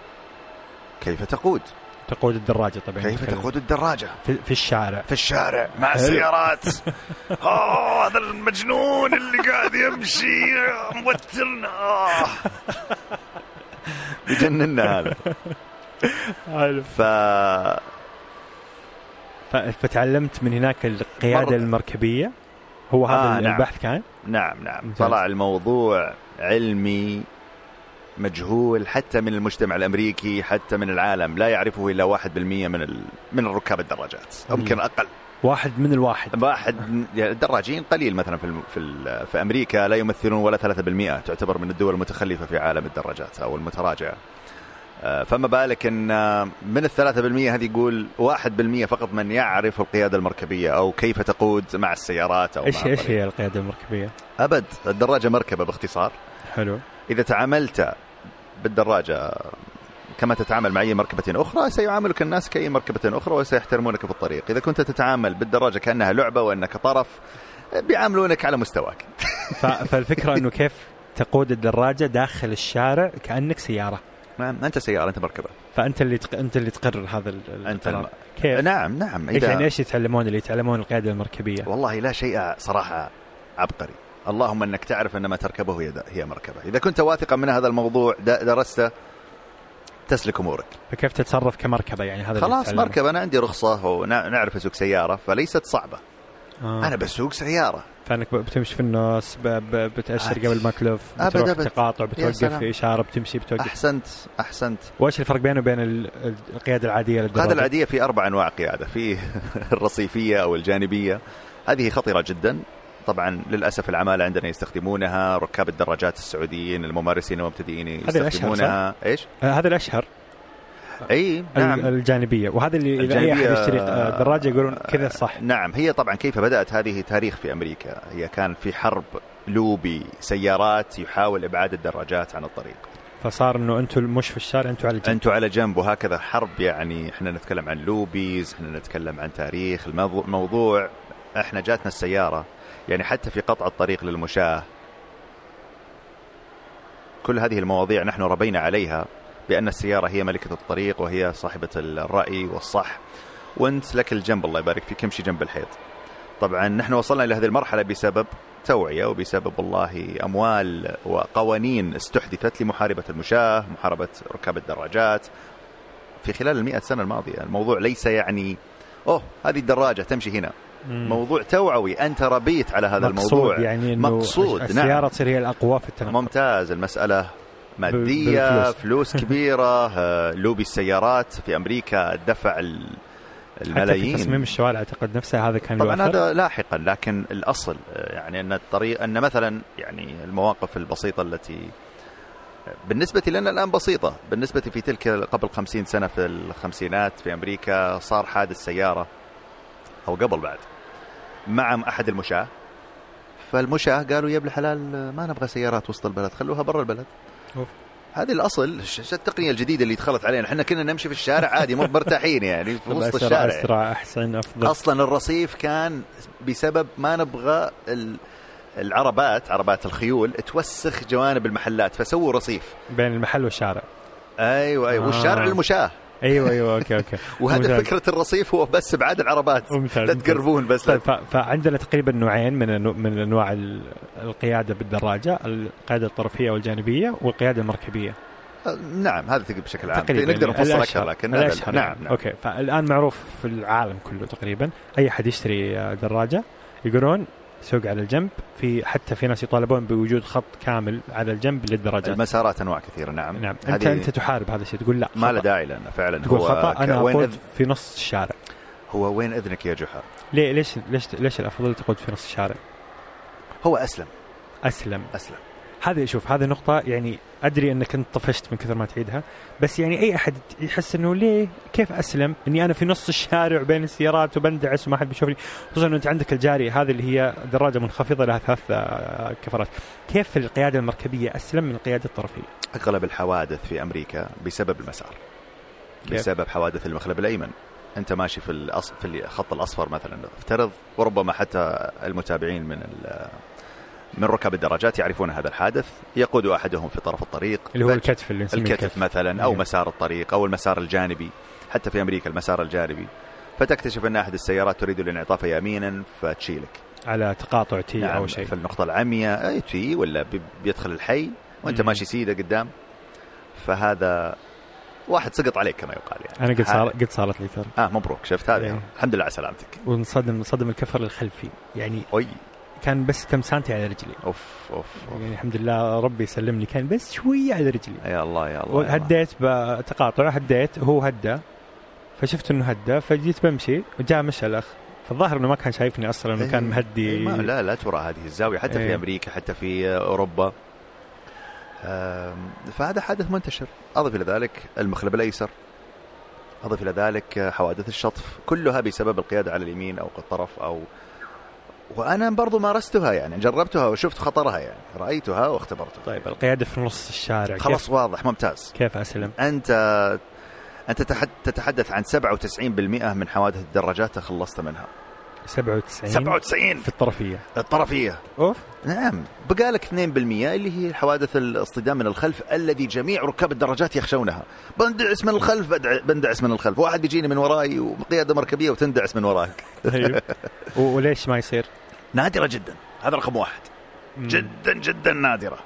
كيف تقود تقود الدراجة طبعا كيف. تقود الدراجة في, في الشارع في الشارع مع. السيارات [LAUGHS] اوه هذا المجنون اللي قاعد يمشي موترنا آه. بيجننا هذا حلو ف ف- فتعلمت من هناك القيادة مرة. المركبية هو هذا آه، آه نعم. البحث كان نعم نعم ممتاز. طلع الموضوع علمي مجهول حتى من المجتمع الأمريكي حتى من العالم. لا يعرفه إلا واحد بالمية من ال... من الركاب الدراجات. أو. يمكن أقل. واحد من الواحد. واحد يعني الدراجين قليل مثلا في الم... في, ال... في أمريكا. لا يمثلون ولا 3% تعتبر من الدول المتخلفة في عالم الدراجات أو المتراجعه آه، فما بالك إن آه، من الثلاثة بالمية هذه يقول واحد بالمية فقط من يعرف القيادة المركبية أو كيف تقود مع السيارات أو إيش إيش. هي القيادة المركبية؟ أبد. الدراجة مركبة باختصار. حلو. إذا تعاملت بالدراجة كما تتعامل مع أي مركبة أخرى سيعاملك الناس كأي مركبة أخرى وسيحترمونك في الطريق إذا كنت تتعامل بالدراجة كأنها لعبة وأنك طرف بيعاملونك على مستواك ف- فالفكرة إنه كيف تقود الدراجة داخل الشارع كأنك سيارة نعم أنت سيارة أنت مركبة فأنت اللي تق... أنت اللي تقرر هذا القرار. الم... كيف؟ نعم نعم إيش إذا يعني إيش يتعلمون اللي يتعلمون القيادة المركبية؟ والله لا شيء صراحة عبقري اللهم أنك تعرف أن ما تركبه هي, هي مركبة إذا كنت واثقا من هذا الموضوع درسته تسلك أمورك فكيف تتصرف كمركبة يعني هذا خلاص. مركبة أنا عندي رخصة ونعرف أسوق سيارة فليست صعبة آه. أنا بسوق سيارة فأنك بتمشي في النص. بتأشر أبد. قبل ما تلف بتروح أبد. تقاطع بتوقف. في إشارة بتمشي بتوقف أحسنت أحسنت وإيش الفرق بينه وبين ال- ال- القيادة العادية للدراجة؟ القيادة العادية في أربع أنواع قيادة في [LAUGHS] الرصيفية أو الجانبية هذه خطيرة جدا طبعا للأسف العمالة عندنا يستخدمونها ركاب الدراجات السعوديين الممارسين المبتدئين يستخدمونها. إيش؟ آه هذا الأشهر. إي نعم. الجانبية. وهذا اللي إذا أي أحد يشتري آه، دراجة يقولون كذا صح. نعم. هي طبعا كيف بدأت؟ هذه تاريخ في أمريكا. هي كان في حرب لوبي سيارات يحاول إبعاد الدراجات عن الطريق. فصار إنه أنتم مش في الشارع أنتم على جنب. أنتوا على جنب. وهكذا حرب يعني إحنا نتكلم عن لوبيز إحنا نتكلم عن تاريخ الموضوع. إحنا جاتنا السيارة. يعني حتى في قطع الطريق للمشاة. كل هذه المواضيع نحن ربينا عليها بأن السيارة هي ملكة الطريق وهي صاحبة الرأي والصح. وانت لك الجنب الله يبارك فيك امشي جنب الحيط. طبعا نحن وصلنا إلى هذه المرحلة بسبب توعية وبسبب والله أموال وقوانين استحدثت لمحاربة المشاة محاربة ركاب الدراجات. في خلال المئة سنة الماضية الموضوع ليس يعني أوه هذه الدراجة تمشي هنا. موضوع توعوي. أنت ربيت على هذا مقصود الموضوع. يعني إنه مقصود. السيارة نعم. تصير هي الأقوى في التنقل. ممتاز. المسألة مادية بالفلوس. فلوس [LAUGHS] كبيرة آه، لوبي السيارات في أمريكا دفع ال- حتى في الملايين. تصميم الشوارع أعتقد نفسها هذا كان طبعا. هذا لاحقا لكن الأصل آه، يعني أن الطريق أن مثلا يعني المواقف البسيطة التي بالنسبة لنا الآن بسيطة. بالنسبة في تلك قبل خمسين سنة في الخمسينات في أمريكا صار حادث سيارة أو قبل بعد مع أحد المشاة؟ فالمشاة قالوا يا ابن الحلال ما نبغى سيارات وسط البلد خلوها برا البلد. أوف. هذه الأصل التقنية الجديدة اللي دخلت علينا. إحنا كنا نمشي في الشارع عادي مو مرتاحين يعني في وسط الشارع. أسرع أحسن أفضل. أصلا الرصيف كان بسبب ما نبغى ال- العربات عربات الخيول توسخ جوانب المحلات فسووا رصيف. بين المحل والشارع. أيوه أيوه. والشارع آه. المشاه أيوه أيوه okay okay. [LAUGHS] وهذا ممتاز. فكرة الرصيف هو بس ابعاد العربات. ممتاز لا. تقربون بس. طيب فعندنا تقريبا نوعين من من أنواع ال- القيادة بالدراجة القيادة الطرفية والجانبية والقيادة المركبية. نعم هذا تقريبا بشكل عام. تقريبا نقدر يعني نفصل الأشهر- أكثر لكن هذا- الأشهر نعم يعني. نعم أوكي فالآن معروف في العالم كله تقريبا أي حد يشتري آه، دراجة يقولون سوق على الجنب. في حتى في ناس يطالبون بوجود خط كامل على الجنب للدراجات. المسارات أنواع كثيرة نعم. نعم. انت أنت تحارب هذا الشيء تقول لا ما له. داعي لأنه فعلا تقول هو خطأ أنا وين إذ... في نص الشارع. هو وين إذنك يا جحا؟ ليه؟ ليش ليش ليش الأفضل تقود في نص الشارع؟ هو أسلم. أسلم. أسلم. هذه شوف هذه نقطة يعني أدري أنك أنت طفشت من كثر ما تعيدها بس يعني أي أحد يحس أنه ليه كيف أسلم؟ أني أنا في نص [LAUGHS] الشارع بين السيارات وبندعس وما حد بيشوفني. خصوصا أنه أنت عندك الجاري هذه اللي هي دراجة منخفضة لها ثلاث آه، كفرات. كيف القيادة المركبية أسلم من القيادة الطرفية؟ أغلب الحوادث في أمريكا بسبب المسار؟ بسبب حوادث المخلب الأيمن. أنت ماشي في الأص... في الخط الأصفر مثلا افترض وربما حتى المتابعين من. من ركاب الدراجات يعرفون هذا الحادث. يقود أحدهم في طرف الطريق. اللي هو الكتف اللي نسميه الكتف الكتف. مثلا أو أيوه. مسار الطريق أو المسار الجانبي. حتى في أمريكا المسار الجانبي. فتكتشف أن أحد السيارات تريد الانعطاف يمينا فتشيلك. على تقاطع T أو شيء. في النقطة العمياء أي T ولا بي- بيدخل الحي وأنت مم. ماشي سيدة قدام. فهذا واحد سقط عليك كما يقال يعني. أنا قد صار قد صارت لي ترى. آه مبروك شفت هذا؟ إيه. الحمد لله على سلامتك. وانصدم صدم الكفر الخلفي. يعني أوي. كان بس كم سنتي على رجلي أوف أوف, أوف. يعني الحمد لله ربي يسلمني كان بس شوية على رجلي يا الله يا الله, يا الله. هديت بتقاطع هديت هو هدى فشفت إنه هدى فجيت بمشي وجاء مشى الاخ فالظاهر إنه ما كان شايفني أصلا إنه كان إيه. مهدي إيه، ما لا لا ترى هذه الزاوية حتى في إيه. أمريكا حتى في أوروبا آم، فهذا حادث منتشر أضف إلى ذلك المخلب الأيسر أضف إلى ذلك حوادث الشطف كلها بسبب القيادة على اليمين أو الطرف أو وأنا برضو مارستها يعني جربتها وشفت خطرها يعني رأيتها واختبرتها. طيب القيادة في نص الشارع خلاص كيف, واضح ممتاز. كيف أسلم؟ أنت تحد- تتحدث عن 97% من حوادث الدراجات تخلصت منها. 97 97 في الطرفية. الطرفية. أوف. نعم. بقالك 2% اللي هي حوادث الاصطدام من الخلف الذي جميع ركاب الدراجات يخشونها. بندعس من الخلف بندعس من الخلف. واحد يجيني من وراي وقيادة مركبية وتندعس من وراي. [LAUGHS] طيب وليش ما يصير؟ نادرة جدا. هذا رقم واحد. مم. جدا جدا نادرة.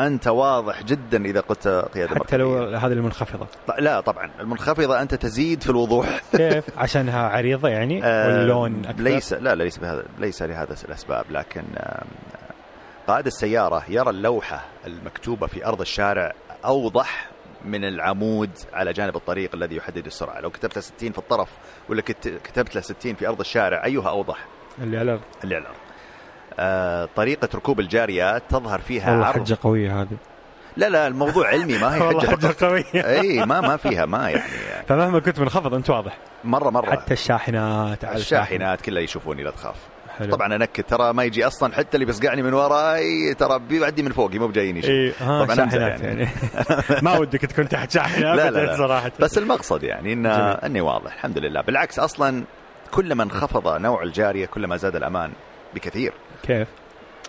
أنت واضح جدا إذا قلت قيادة حتى لو هذه المنخفضة. لا طبعا. المنخفضة أنت تزيد في الوضوح. [LAUGHS] كيف؟ عشانها عريضة يعني؟ آه، واللون أكثر؟ ليس لا ليس بهذا ليس لهذا الأسباب لكن قائد السيارة يرى اللوحة المكتوبة في أرض الشارع أوضح من العمود على جانب الطريق الذي يحدد السرعة. لو كتبت له 60 في الطرف ولا كت- كتبت له 60 في أرض الشارع أيها أوضح؟ اللي على الأرض. اللي على الأرض آه، طريقة ركوب الجاريات تظهر فيها والله عرض. حجة قوية هذه. لا لا الموضوع علمي ما هي [LAUGHS] حجة. فقط. قوية. إي ما ما فيها ما يعني. فمهما كنت منخفض أنت واضح. مرة مرة. حتى الشاحنات على الشاحنات كلها يشوفوني لا تخاف. حلو. طبعا انكد ترى ما يجي أصلا حتى اللي بيصقعني من وراي ترى بيعدي من فوقي مو بجايني شيء إي ها طبعاً شاحنات يعني, [LAUGHS] ما ودك تكون تحت شاحنة لا، لا، لا. صراحة. بس المقصد يعني إن. إني واضح الحمد لله. بالعكس أصلا كلما انخفض نوع الجارية كلما زاد الأمان بكثير. كيف؟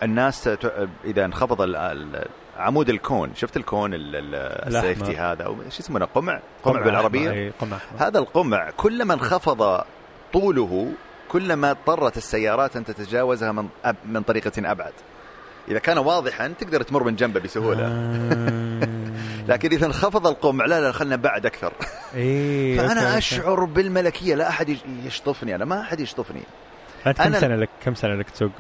الناس ت- إذا انخفض عمود الكون شفت الكون ال- ال- السيفتي هذا؟ شو يسمونه؟ قمع؟ قمع أحمر، بالعربية؟ قمع. هذا القمع كلما انخفض طوله كلما اضطرت السيارات أن تتجاوزها من أب من طريقة أبعد. إذا كان واضحا تقدر تمر من جنبه بسهولة. آه. [LAUGHS] لكن إذا انخفض القمع لا لا خلنا بعد أكثر. فأنا. أشعر بالملكية لا أحد يش- يشطفني أنا ما أحد يشطفني. أنت كم سنة لك كم سنة لك تسوق؟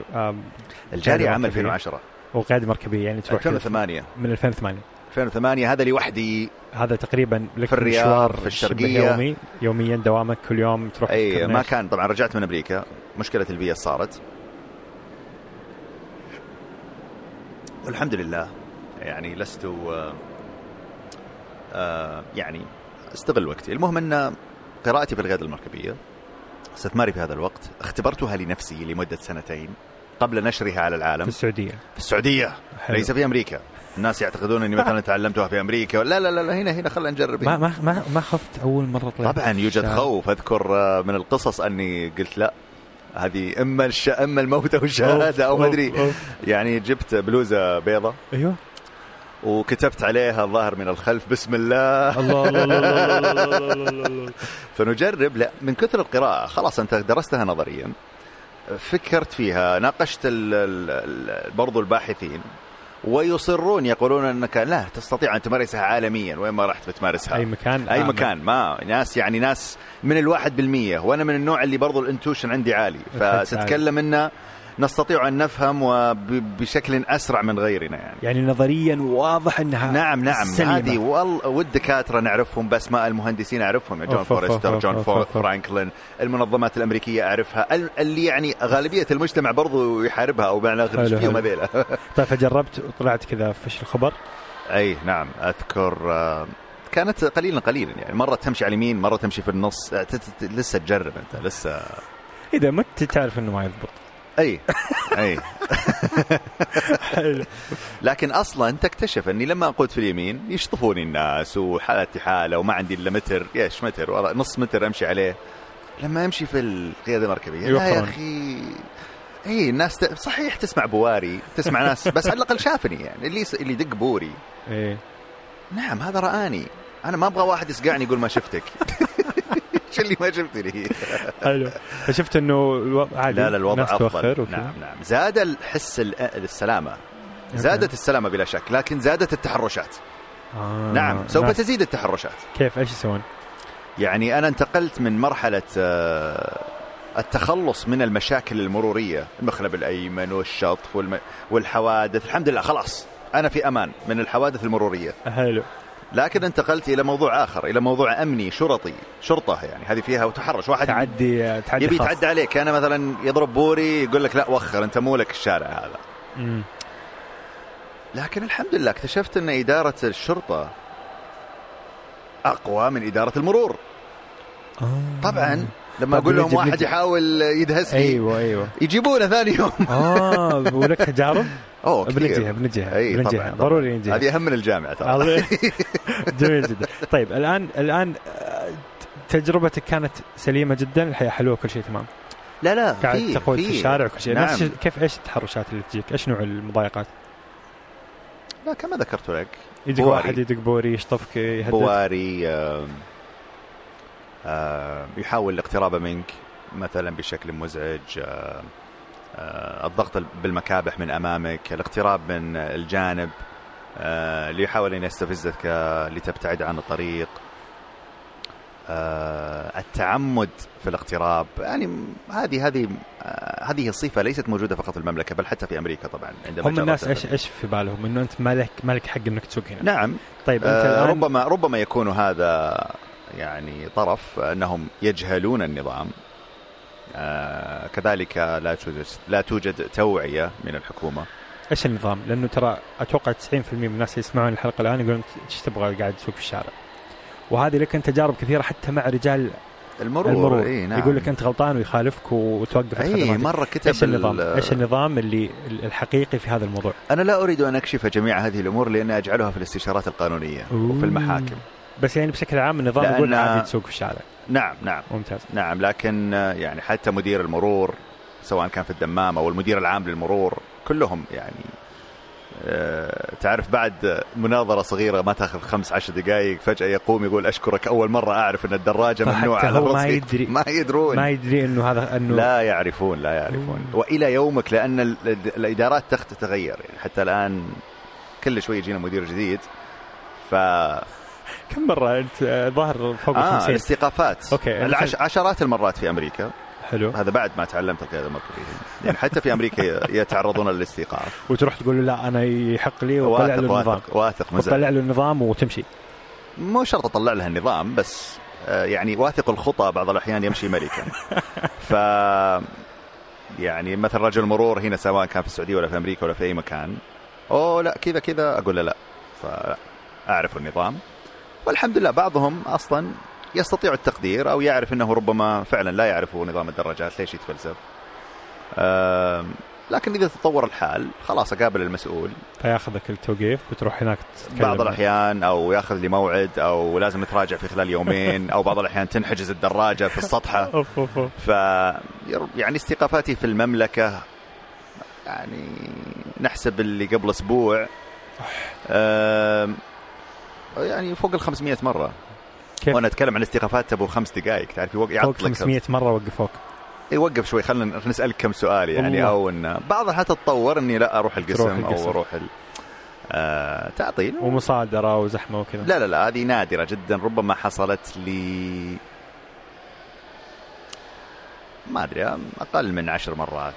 الجاري عام مركبية. 2010 وقاعده مركبية يعني تروح 2008 من 2008 2008 هذا لوحدي. هذا تقريبا لك في الرياض، في شبه الشرقية. يومي. يوميا دوامك كل يوم تروح أي ما. كان طبعا رجعت من أمريكا. مشكلة الفيز صارت. والحمد لله يعني لست آه، آه، يعني أستغل وقتي. المهم أن قراءتي في القيادة المركبية استثماري في هذا الوقت اختبرتها لنفسي لمدة سنتين قبل نشرها على في العالم السعودية. في السعودية؟ حلو. ليس في أمريكا. الناس يعتقدون إني مثلا [LAUGHS] تعلمتها في أمريكا. لا لا لا, لا هنا هنا خلينا نجرب. ما. ما ما, ما خفت أول مرة طلعت. طبعا يوجد؟ خوف. أذكر آه، من القصص أني قلت لا هذه إما الش... إما الموت أو الشهادة أو ما أدري. يعني جبت بلوزة بيضة أيوه. وكتبت عليها الظاهر من الخلف بسم الله الله الله الله, الله, الله, الله, فنجرب لا من كثر القراءة خلاص أنت درستها نظريا فكرت فيها ناقشت برضو الباحثين ويصرون يقولون انك لا تستطيع ان تمارسها عالميا وين ما رحت بتمارسها اي مكان اي مكان ما ناس يعني ناس من الواحد بالمية وأنا من النوع اللي برضو ال intuition عندي عالي فستتكلم انه نستطيع أن نفهم وبشكل أسرع من غيرنا يعني. يعني نظريا واضح إنها نعم نعم سليمة. هذه وال- والدكاتره نعرفهم باسماء المهندسين أعرفهم. جون فورستر جون. فرانكلين المنظمات الأمريكية أعرفها. ال- اللي يعني غالبية المجتمع برضو يحاربها أو بمعنى اخر حلو، إيش فيهم. هذيلا. [LAUGHS] طيب فجربت وطلعت كذا فش الخبر؟ أي نعم أذكر آه، كانت قليلا قليلا يعني. مرة تمشي على اليمين مرة تمشي في النص. آه، لسه تجرب أنت لسه. إذا مت تعرف إنه ما يضبط. أي. أي. حلو. لكن أصلا تكتشف أني لما أقود في اليمين يشطفوني الناس وحالتي حالة وما عندي إلا متر. إيش متر؟ ورا نص متر أمشي عليه. لما أمشي في القيادة المركبية لا يا يوفرون. أخي. إي الناس ت... صحيح تسمع بواري تسمع ناس بس على الأقل شافني يعني. اللي يس... اللي يدق بوري. إيه نعم هذا رآني. أنا ما أبغى واحد يسقعني يقول ما شفتك. [LAUGHS] شو [LAUGHS] اللي ما شفتني [LAUGHS] حلو. فشفت إنه ألو... عادي لا لا الوضع أفضل. نعم نعم. زاد الحس ال- السلامة. زادت السلامة بلا شك لكن زادت التحرشات. آه. نعم سوف ناس- تزيد التحرشات. كيف؟ إيش يسوون؟ يعني أنا انتقلت من مرحلة آه، التخلص من المشاكل المرورية المخلب الأيمن والشطف والم... والحوادث. الحمد لله خلاص. أنا في أمان من الحوادث المرورية. حلو. لكن انتقلت إلى موضوع آخر إلى موضوع أمني شرطي شرطة يعني هذه فيها وتحرش واحد تعدي تعدي يبي. يتعدى عليك أنا مثلا يضرب بوري يقول لك لا وخر أنت مو لك الشارع هذا مم. لكن الحمد لله اكتشفت أن إدارة الشرطة أقوى من إدارة المرور آه. طبعا لما طب أقول لهم واحد. يحاول يدهس لي أيوه أيوه يجيبونه ثاني يوم آه ولك تجارب؟ [LAUGHS] أوه. بنجيها بنجيها بنجيها طبعا. ضروري نجيها هذه أهم من الجامعة ترى. [LAUGHS] جميل جدا طيب الان الآن آه، تجربتك كانت سليمة جدا الحياة حلوة كل شيء تمام لا لا قاعد في تقود في. الشارع وكل شيء نعم. كيف إيش التحرشات اللي تجيك؟ إيش نوع المضايقات؟ لا كما ذكرت لك يجيك. واحد يدق بوري يشطفك يهدد بواري آم، يحاول الاقتراب منك مثلا بشكل مزعج آم، آه، الضغط بالمكابح من أمامك الاقتراب من الجانب آه، ليحاول إن يستفزك آه، لتبتعد عن الطريق. آه، التعمد في الاقتراب يعني هذه هذه آه، هذه صفه ليست موجودة فقط في المملكة بل حتى في أمريكا طبعا عندما هم الناس إيش إيش في بالهم؟ إنه أنت مالك مالك حق إنك تسوق هنا. نعم. طيب أنت آه، ربما ربما يكون هذا يعني طرف أنهم يجهلون النظام آه، كذلك لا توجد لا توجد توعية من الحكومة إيش النظام؟ لأنه ترى أتوقع 90% من الناس اللي يسمعون الحلقة الآن يقولون إيش تبغى قاعد تسوق في الشارع؟ وهذه لك أنت تجارب كثيرة حتى مع رجال المرور, المرور إيه نعم يقول لك أنت غلطان ويخالفك وتوقف إي مرة كتب إيش النظام؟ ال- إيش النظام اللي الحقيقي في هذا الموضوع؟ أنا لا أريد أن أكشف جميع هذه الأمور لأن أجعلها في الاستشارات القانونية وفي المحاكم بس يعني بشكل عام النظام لأن- يقول عادي تسوق في الشارع. نعم نعم. ممتاز. نعم لكن آه، يعني حتى مدير المرور سواء كان في الدمام أو المدير العام للمرور كلهم يعني آه، تعرف بعد مناظرة صغيرة ما تأخذ خمس عشر دقائق فجأة يقوم يقول أشكرك أول مرة أعرف أن الدراجة ممنوعة على ما يدري. [LAUGHS] ما يدرون. ما يدري إنه هذا إنه لا يعرفون لا يعرفون. مم. وإلى يومك لأن ال- ال- الإدارات تخ- تتغير. يعني حتى الآن كل شوي يجينا مدير جديد ف كم مرة أنت ظاهر فوق آه 50 الاستيقافات. أوكي. العش... عشرات المرات في أمريكا. حلو. هذا بعد ما تعلمت القياده المركبيه يعني حتى في أمريكا [LAUGHS] يتعرضون للاستيقاف. وتروح تقول له لا أنا يحق لي وطلع له واثق النظام واثق وطلع له النظام وتمشي. مو شرط أطلع لها النظام بس آه، يعني واثق الخطى بعض الأحيان يمشي ملكا [LAUGHS] ف يعني مثلا رجل مرور هنا سواء كان في السعودية ولا في أمريكا ولا في أي مكان. أوه لا كذا كذا. أقول له لا. فأعرف النظام. والحمد لله بعضهم أصلا يستطيع التقدير أو يعرف إنه ربما فعلا لا يعرف نظام الدراجات ليش يتفلسف؟ لكن إذا تطور الحال خلاص أقابل المسؤول. فياخذك التوقيف وتروح هناك تتكلم. بعض الأحيان أو يأخذ لي موعد أو لازم تراجع في خلال يومين أو بعض الأحيان تنحجز الدراجة في السطحة. [LAUGHS] أوف أوف أوف. ف يعني استيقافاتي في المملكة يعني نحسب اللي قبل أسبوع. يعني فوق ال 500 مرة كيف؟ وأنا أتكلم عن استيقافات أبو خمس دقائق تعرف يوق- فوق يعطلك 500 مرة وقفوك يوقف شوي خلينا نسألك كم سؤال يعني الله. أو إن بعضها حتى تتطور إني لا أروح القسم القسم. أو أروح ال... آه تعطيل ومصادرة وزحمة وكذا لا لا لا هذه نادرة جدا ربما حصلت لي ما أدري أقل من عشر مرات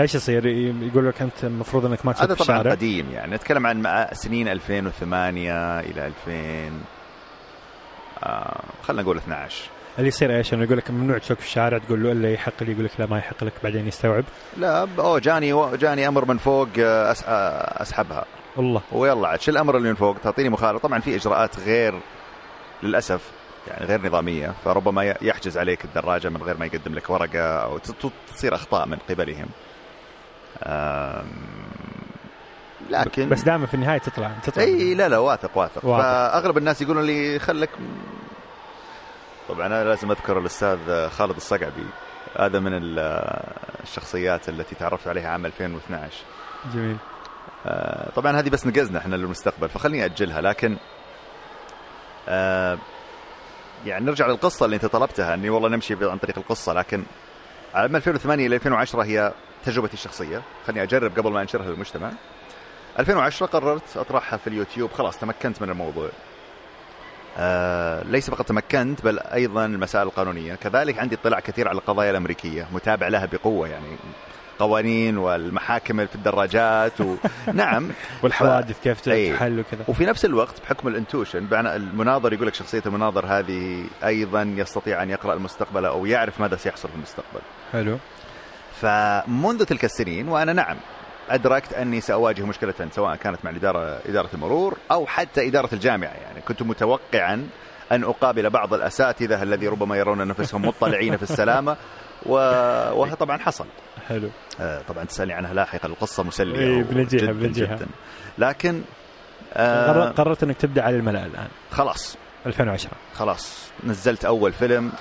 إيش يصير؟ يقول لك أنت المفروض إنك ما تسوق هذا طبعا الشارع. قديم يعني. نتكلم عن سنين 2008 إلى 2000 آه خلينا نقول 12 اللي يصير إيش؟ إنه يقول لك ممنوع تسوق في الشارع تقول له الا يحق لي يقول لك لا ما يحق لك بعدين يستوعب. لا اوه جاني جاني أمر من فوق آه، أس- آه، أسحبها. والله ويلا عاد شو الأمر اللي من فوق؟ تعطيني مخالفة. طبعا في إجراءات غير للأسف يعني غير نظامية فربما يحجز عليك الدراجة من غير ما يقدم لك ورقة أو تصير أخطاء من قبلهم. لكن بس دائما في النهاية تطلع تطلع. إي لا لا واثق واثق. واثق. فأغلب الناس يقولون لي خلك طبعا أنا لازم أذكر الأستاذ خالد الصقعبي هذا من ال- الشخصيات التي تعرفت عليها عام 2012 جميل. آه، طبعا هذه بس نقزنا إحنا للمستقبل فخليني أجلها لكن آه، يعني نرجع للقصة اللي أنت طلبتها أني والله نمشي عن طريق القصة لكن عام 2008 إلى 2010 هي تجربتي الشخصية. خليني أجرب قبل ما أنشرها للمجتمع. 2010 قررت أطرحها في اليوتيوب. خلاص تمكنت من الموضوع. آه ليس فقط تمكنت بل أيضا المسائل القانونية. كذلك عندي اطلاع كثير على القضايا الأمريكية. متابع لها بقوة يعني قوانين والمحاكم في الدراجات و... [LAUGHS] نعم. والحوادث كيف أي. تحل وكذا. وفي نفس الوقت بحكم الانتوشن بمعنى المناظر يقول لك شخصية المناظر هذه أيضا يستطيع أن يقرأ المستقبل أو يعرف ماذا سيحصل في المستقبل. حلو. فمنذ تلك السنين وأنا نعم أدركت أني سأواجه مشكلة سواء كانت مع الإدارة إدارة المرور أو حتى إدارة الجامعة. يعني كنت متوقعا أن أقابل بعض الأساتذة الذي ربما يرون انفسهم مطلعين في السلامة و... وهذا طبعا حصل. حلو. آه، طبعا تسألني عنها لاحقا القصة مسلية إيه، بنجيها- جداً. بنجيها. جداً. لكن آه قررت إنك تبدأ على الملأ الآن. خلاص. 2010 خلاص. نزلت أول فيلم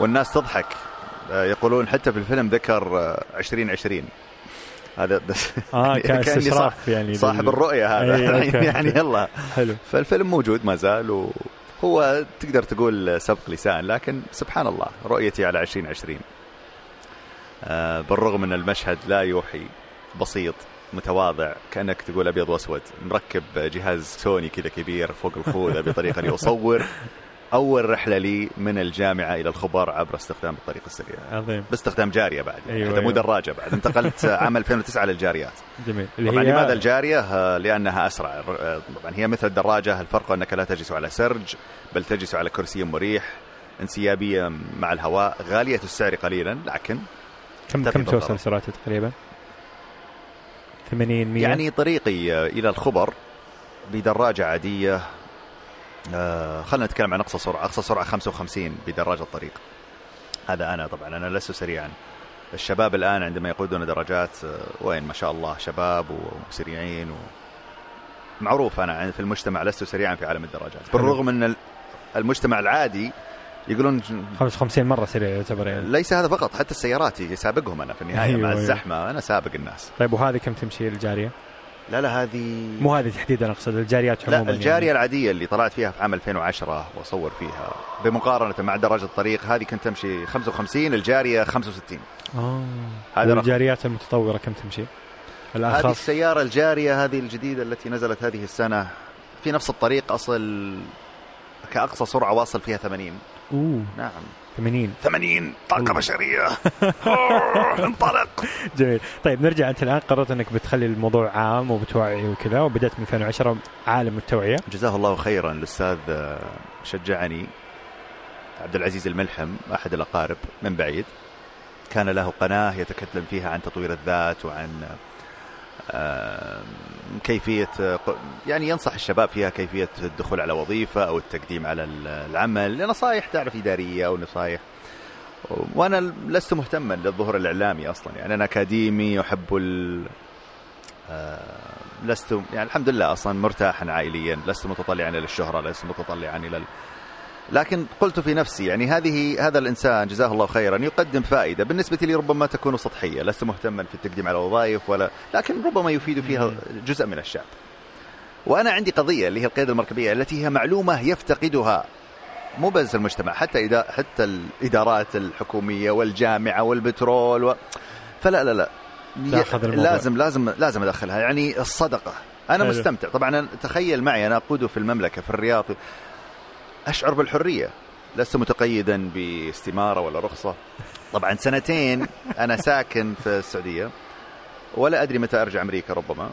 والناس تضحك. يقولون حتى في الفيلم ذكر آه، 2020 هذا بس آه كان [LAUGHS] كأني استشراف يعني صاحب لل- الرؤية هذا. [LAUGHS] أي، أوكي. يعني يلا. حلو. فالفيلم موجود ما زال وهو تقدر تقول سبق لسان لكن سبحان الله رؤيتي على 2020 آه، بالرغم ان المشهد لا يوحي بسيط متواضع كأنك تقول أبيض وأسود. مركب جهاز سوني كذا كبير فوق الخوذه بطريقه لاصور [LAUGHS] أول رحلة لي من الجامعة إلى الخبر عبر استخدام الطريق السريع. عظيم. باستخدام جارية بعد. يعني أيوة، حتى مو أيوة. دراجة بعد. انتقلت [LAUGHS] عام 2009 للجاريات. جميل. طبعا هي لماذا الجارية؟ آه، لأنها أسرع. آه، طبعا هي مثل الدراجة. الفرق أنك لا تجلس على سرج بل تجلس على كرسي مريح انسيابية مع الهواء غالية السعر قليلا لكن كم كم. توصل سرعته تقريبا؟ 80 100 يعني طريقي آه، إلى الخبر بدراجة عادية آه، خلينا نتكلم عن أقصى سرعة. أقصى سرعة 55 بدراجة الطريق. هذا أنا طبعا أنا لست سريعا. الشباب الآن عندما يقودون دراجات آه، وين؟ ما شاء الله شباب وسريعين و... معروف. أنا عن- في المجتمع لست سريعا في عالم الدراجات. بالرغم ان ال- المجتمع العادي يقولون 55 مرة سريع يعتبر يعني. ليس هذا فقط حتى السيارات يسابقهم أنا في النهاية أيوة، مع أيوة. الزحمة. أنا سابق الناس. طيب وهذه كم تمشي الجارية؟ لا لا هذه مو هذه تحديدا أقصد الجاريات لا عموما الجارية يعني. العادية اللي طلعت فيها في عام 2010 وأصور فيها بمقارنة مع دراجة الطريق هذه كنت تمشي 55 الجارية 65 آه هذا رقم. والجاريات المتطورة كم تمشي؟ هذه الاخف السيارة الجارية هذه الجديدة التي نزلت هذه السنة في نفس الطريق أصل كأقصى سرعة واصل فيها 80 أوه نعم 80 80 طاقة. بشرية. [LAUGHS] انطلق. جميل. طيب نرجع أنت الآن. قررت أنك بتخلي الموضوع عام وبتوعي وكذا وبدأت من 2010 عالم التوعية. جزاه الله خيرا. الأستاذ آه، شجعني عبد العزيز الملحم أحد الأقارب من بعيد. كان له قناة يتكلم فيها عن تطوير الذات وعن كيفية آه، يعني ينصح الشباب فيها كيفية الدخول على وظيفة أو التقديم على ال- العمل نصائح تعرف إدارية أو نصائح. وأنا لست مهتما للظهور الإعلامي أصلا. يعني أنا أكاديمي أحب ال لست يعني الحمد لله أصلا مرتاحا عائليا لست متطلعا إلى الشهرة لست متطلعا ال... لكن قلت في نفسي يعني هذه هذا الإنسان جزاه الله خيرا يقدم فائدة بالنسبة لي ربما تكون سطحية لست مهتما في التقديم على وظائف ولا لكن ربما يفيد فيها جزء من الشعب. وأنا عندي قضية اللي هي القيادة المركبية التي هي معلومة يفتقدها مو بس المجتمع حتى إدا حتى الإدارات الحكومية والجامعة والبترول و... فلا لا لا. لازم لازم لازم أدخلها يعني الصدقة. أنا حلو. مستمتع. طبعا تخيل معي أنا أقود في المملكة في الرياض أشعر بالحرية. لست متقيدا باستمارة ولا رخصة. طبعا سنتين أنا ساكن في السعودية. ولا أدري متى أرجع أمريكا ربما.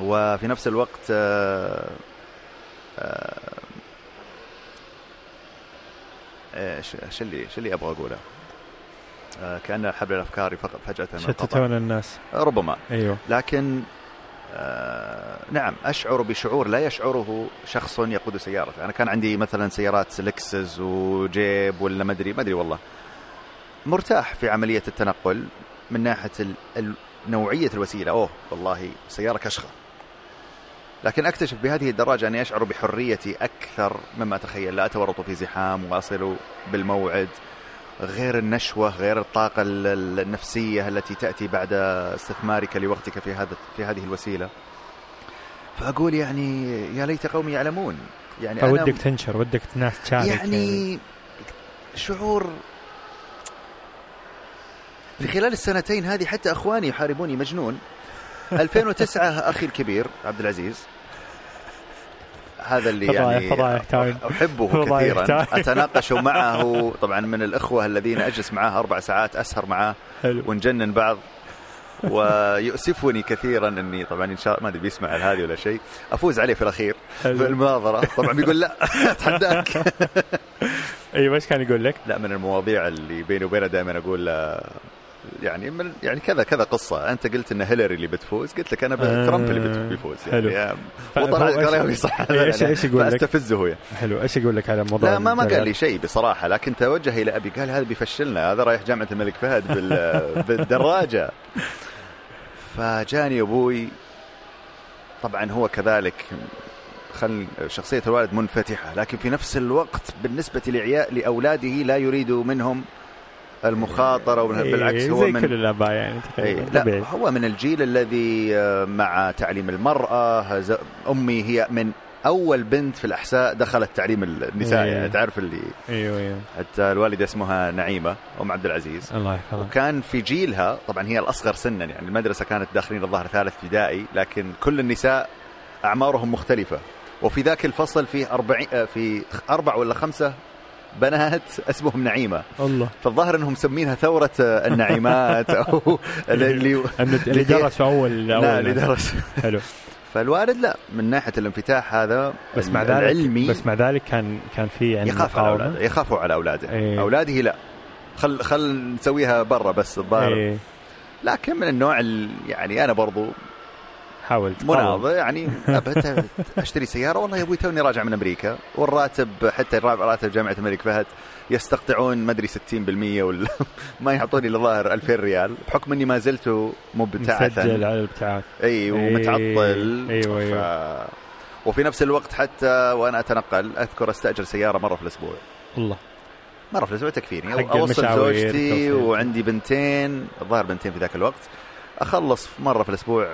وفي نفس الوقت آه، آه، إيش إيش اللي إيش اللي أبغى أقوله؟ آه، كأن حبل الأفكار فجأة. شتتون الناس. ربما. أيوه. لكن آه نعم أشعر بشعور لا يشعره شخص يقود سيارته، أنا كان عندي مثلا سيارات لكسس وجيب ولا ما أدري ما أدري والله. مرتاح في عملية التنقل من ناحية. نوعية الوسيلة، أوه والله سيارة كشخة. لكن أكتشف بهذه الدراجة أني أشعر بحريتي أكثر مما أتخيل، لا أتورط في زحام واصل بالموعد. غير النشوة غير الطاقة ال- ال- النفسية التي تأتي بعد استثمارك لوقتك في هذا في هذه الوسيلة. فأقول يعني يا ليت قومي يعلمون. يعني أنا فودك تنشر ودك ناس تشارك. يعني شعور في خلال السنتين هذه حتى أخواني يحاربوني مجنون. [LAUGHS] 2009 أخي الكبير عبد العزيز. هذا اللي يعني فضايح. أحبه كثيرا. [LAUGHS] أتناقش معه طبعا من الإخوة الذين أجلس معاه أربع ساعات أسهر معاه حلو ونجنن بعض ويؤسفني كثيرا إني طبعا إن شاء الله ما أدري بيسمع هذه ولا شيء أفوز عليه في الأخير. في المناظرة طبعا بيقول لا [LAUGHS] أتحداك [LAUGHS] أيوه إيش كان يقول لك؟ لا من المواضيع اللي بيني وبينه دائما أقول آه، يعني من يعني كذا كذا قصة. أنت قلت إن هيلاري اللي بتفوز. قلت لك أنا آه، ترامب اللي بت- بيفوز. حلو. يعني ف- وطلع كلامي صح. إيش- إيش يقول لك؟ استفزه هو. حلو. إيش يقول لك على موضوع لا ما ما قال؟ لي شيء بصراحة. لكن توجه إلى أبي. قال هذا بيفشلنا. هذا رايح جامعة الملك فهد بال- [LAUGHS] بالدراجة. فجاني أبوي. طبعا هو كذلك خل شخصية الوالد منفتحة. لكن في نفس الوقت بالنسبة لأولاده لا يريد منهم المخاطرة إيه، بالعكس هو زي من كل الأباء يعني إيه، تقريبا لا طبيعي هو من الجيل الذي آه، مع تعليم المرأة ز- أمي هي من أول بنت في الأحساء دخلت تعليم النساء إيه. يعني تعرف اللي أيوه أيوه. حتى الوالدة اسمها نعيمة أم عبد العزيز. الله يحفظه وكان في جيلها طبعا هي الأصغر سنا يعني المدرسة كانت داخلين الظاهر ثالث ابتدائي لكن كل النساء أعمارهم مختلفة. وفي ذاك الفصل فيه أربعين آه، في أربع ولا خمسة بنات اسمهم نعيمة. الله. فالظاهر انهم مسمينها ثورة آه، النعيمات [LAUGHS] أو اللي اللي درس في اول لا أول اللي. درس. حلو. [LAUGHS] فالوالد لا من ناحية الانفتاح هذا بس مع ذلك العلمي بس مع ذلك كان كان في يعني يخاف على. أولاده يخافوا على أولاده. إيه. أولاده لا. خل خل نسويها برا بس الظاهر. إيه، لكن من النوع ال- يعني أنا برضو حاول. مناضل يعني أشتري سيارة. والله يا أبوي توني راجع من أمريكا والراتب حتى راتب جامعة الملك فهد يستقطعون ما أدري 60% ولا [LAUGHS] ما يعطوني الا ظاهر 2000 ريال. بحكم إني ما زلت مبتعثا. مسجل على الابتعاث. أي ومتعطل. أيوة، أيوة. ف... وفي نفس الوقت حتى وأنا أتنقل أذكر أستأجر سيارة مرة في الأسبوع. الله. مرة في الأسبوع تكفيني. أوصل زوجتي. وعندي بنتين الظاهر بنتين في ذاك الوقت. أخلص مرة في الأسبوع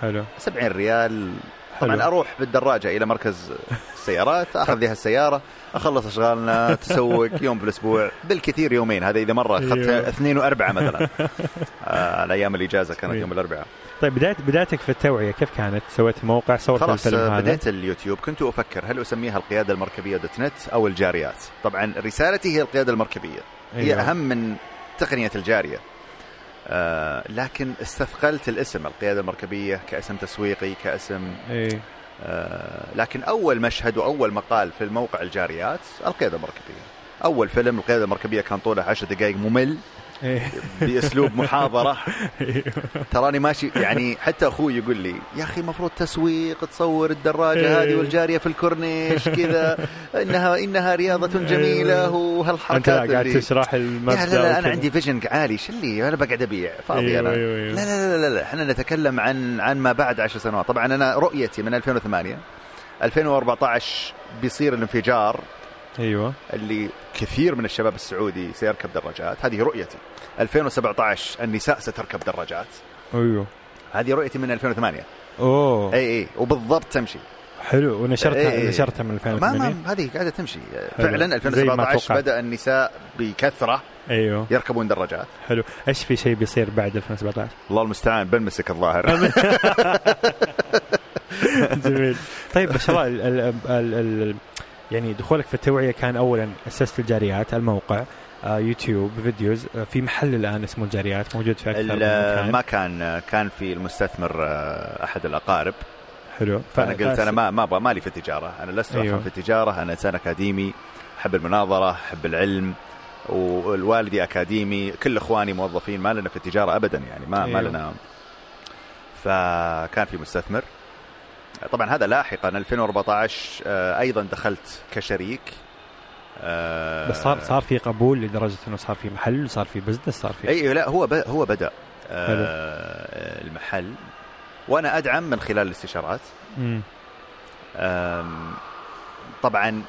حلو 70 ريال حلو. طبعا أروح بالدراجة إلى مركز السيارات أخذ [LAUGHS] لها السيارة أخلص أشغالنا تسوق يوم بالاسبوع بالكثير يومين هذا إذا مرة أخذت أيوه. اثنين وأربعة مثلا [LAUGHS] آه الأيام الإجازة كانت. يوم الأربعاء طيب بدايه بدايتك في التوعية كيف كانت؟ سويت موقع صورت خلاص الفيلم هذا بديت اليوتيوب كنت أفكر هل أسميها القيادة المركبية دوت نت أو الجاريات طبعا رسالتي هي القيادة المركبية هي أيوه. أهم من تقنية الجارية آه لكن استثقلت الاسم القيادة المركبية كاسم تسويقي كاسم إيه. آه لكن أول مشهد وأول مقال في الموقع الجاريات القيادة المركبية. أول فيلم القيادة المركبية كان طوله 10 دقائق ممل. بأسلوب محاضرة أيوه. تراني ماشي يعني حتى أخوي يقول لي يا أخي المفروض تسويق تصور الدراجة إيه. هذه والجارية في الكورنيش كذا انها إنها رياضة جميلة أنت وهالحركات لا قاعد تشرح المبدا لا لا أنا. عندي فيجن عالي شو اللي أنا بقعد أبيع فاضي أنا. لا لا لا لا إحنا نتكلم عن عن ما بعد عشر سنوات طبعا أنا رؤيتي من 2008 2014 بيصير الانفجار أيوه. اللي كثير من الشباب السعودي سيركب دراجات. هذه رؤيتي. 2017 النساء ستركب دراجات. أيوه. هذه رؤيتي من 2008 أوه. إي إي. وبالضبط تمشي. حلو. ونشرتها إيه. نشرتها من ما 2008 ما هذه قاعدة تمشي. حلو. فعلا زي ما 2017 توقعت. بدأ النساء بكثرة أيوه. يركبون دراجات. حلو. إيش في شيء بيصير بعد 2017 الله المستعان. بنمسك الظاهر. [LAUGHS] [LAUGHS] جميل. طيب ما شاء الله ال- ال- ال- ال- يعني دخولك في التوعية كان اولا أسست الجاريات الموقع آه يوتيوب videos آه في محل الآن اسمه الجاريات موجود في أكثر من مكان. ما كان كان في المستثمر آه، أحد الأقارب. حلو. فأنا قلت أنا ما ما أبغى مالي في التجارة. أنا لست أيوه. في التجارة. أنا إنسان أكاديمي أحب المناظرة أحب العلم والوالدي أكاديمي. كل إخواني موظفين ما لنا في التجارة ابدا يعني ما ما أيوه. لنا. فكان في مستثمر. طبعا هذا لاحقا 2014 آه، أيضا دخلت كشريك. آه، بس صار صار في قبول لدرجة إنه صار في محل صار في بزنس صار في اي لا هو ب... هو بدأ آه المحل. وأنا أدعم من خلال الاستشارات. طبعا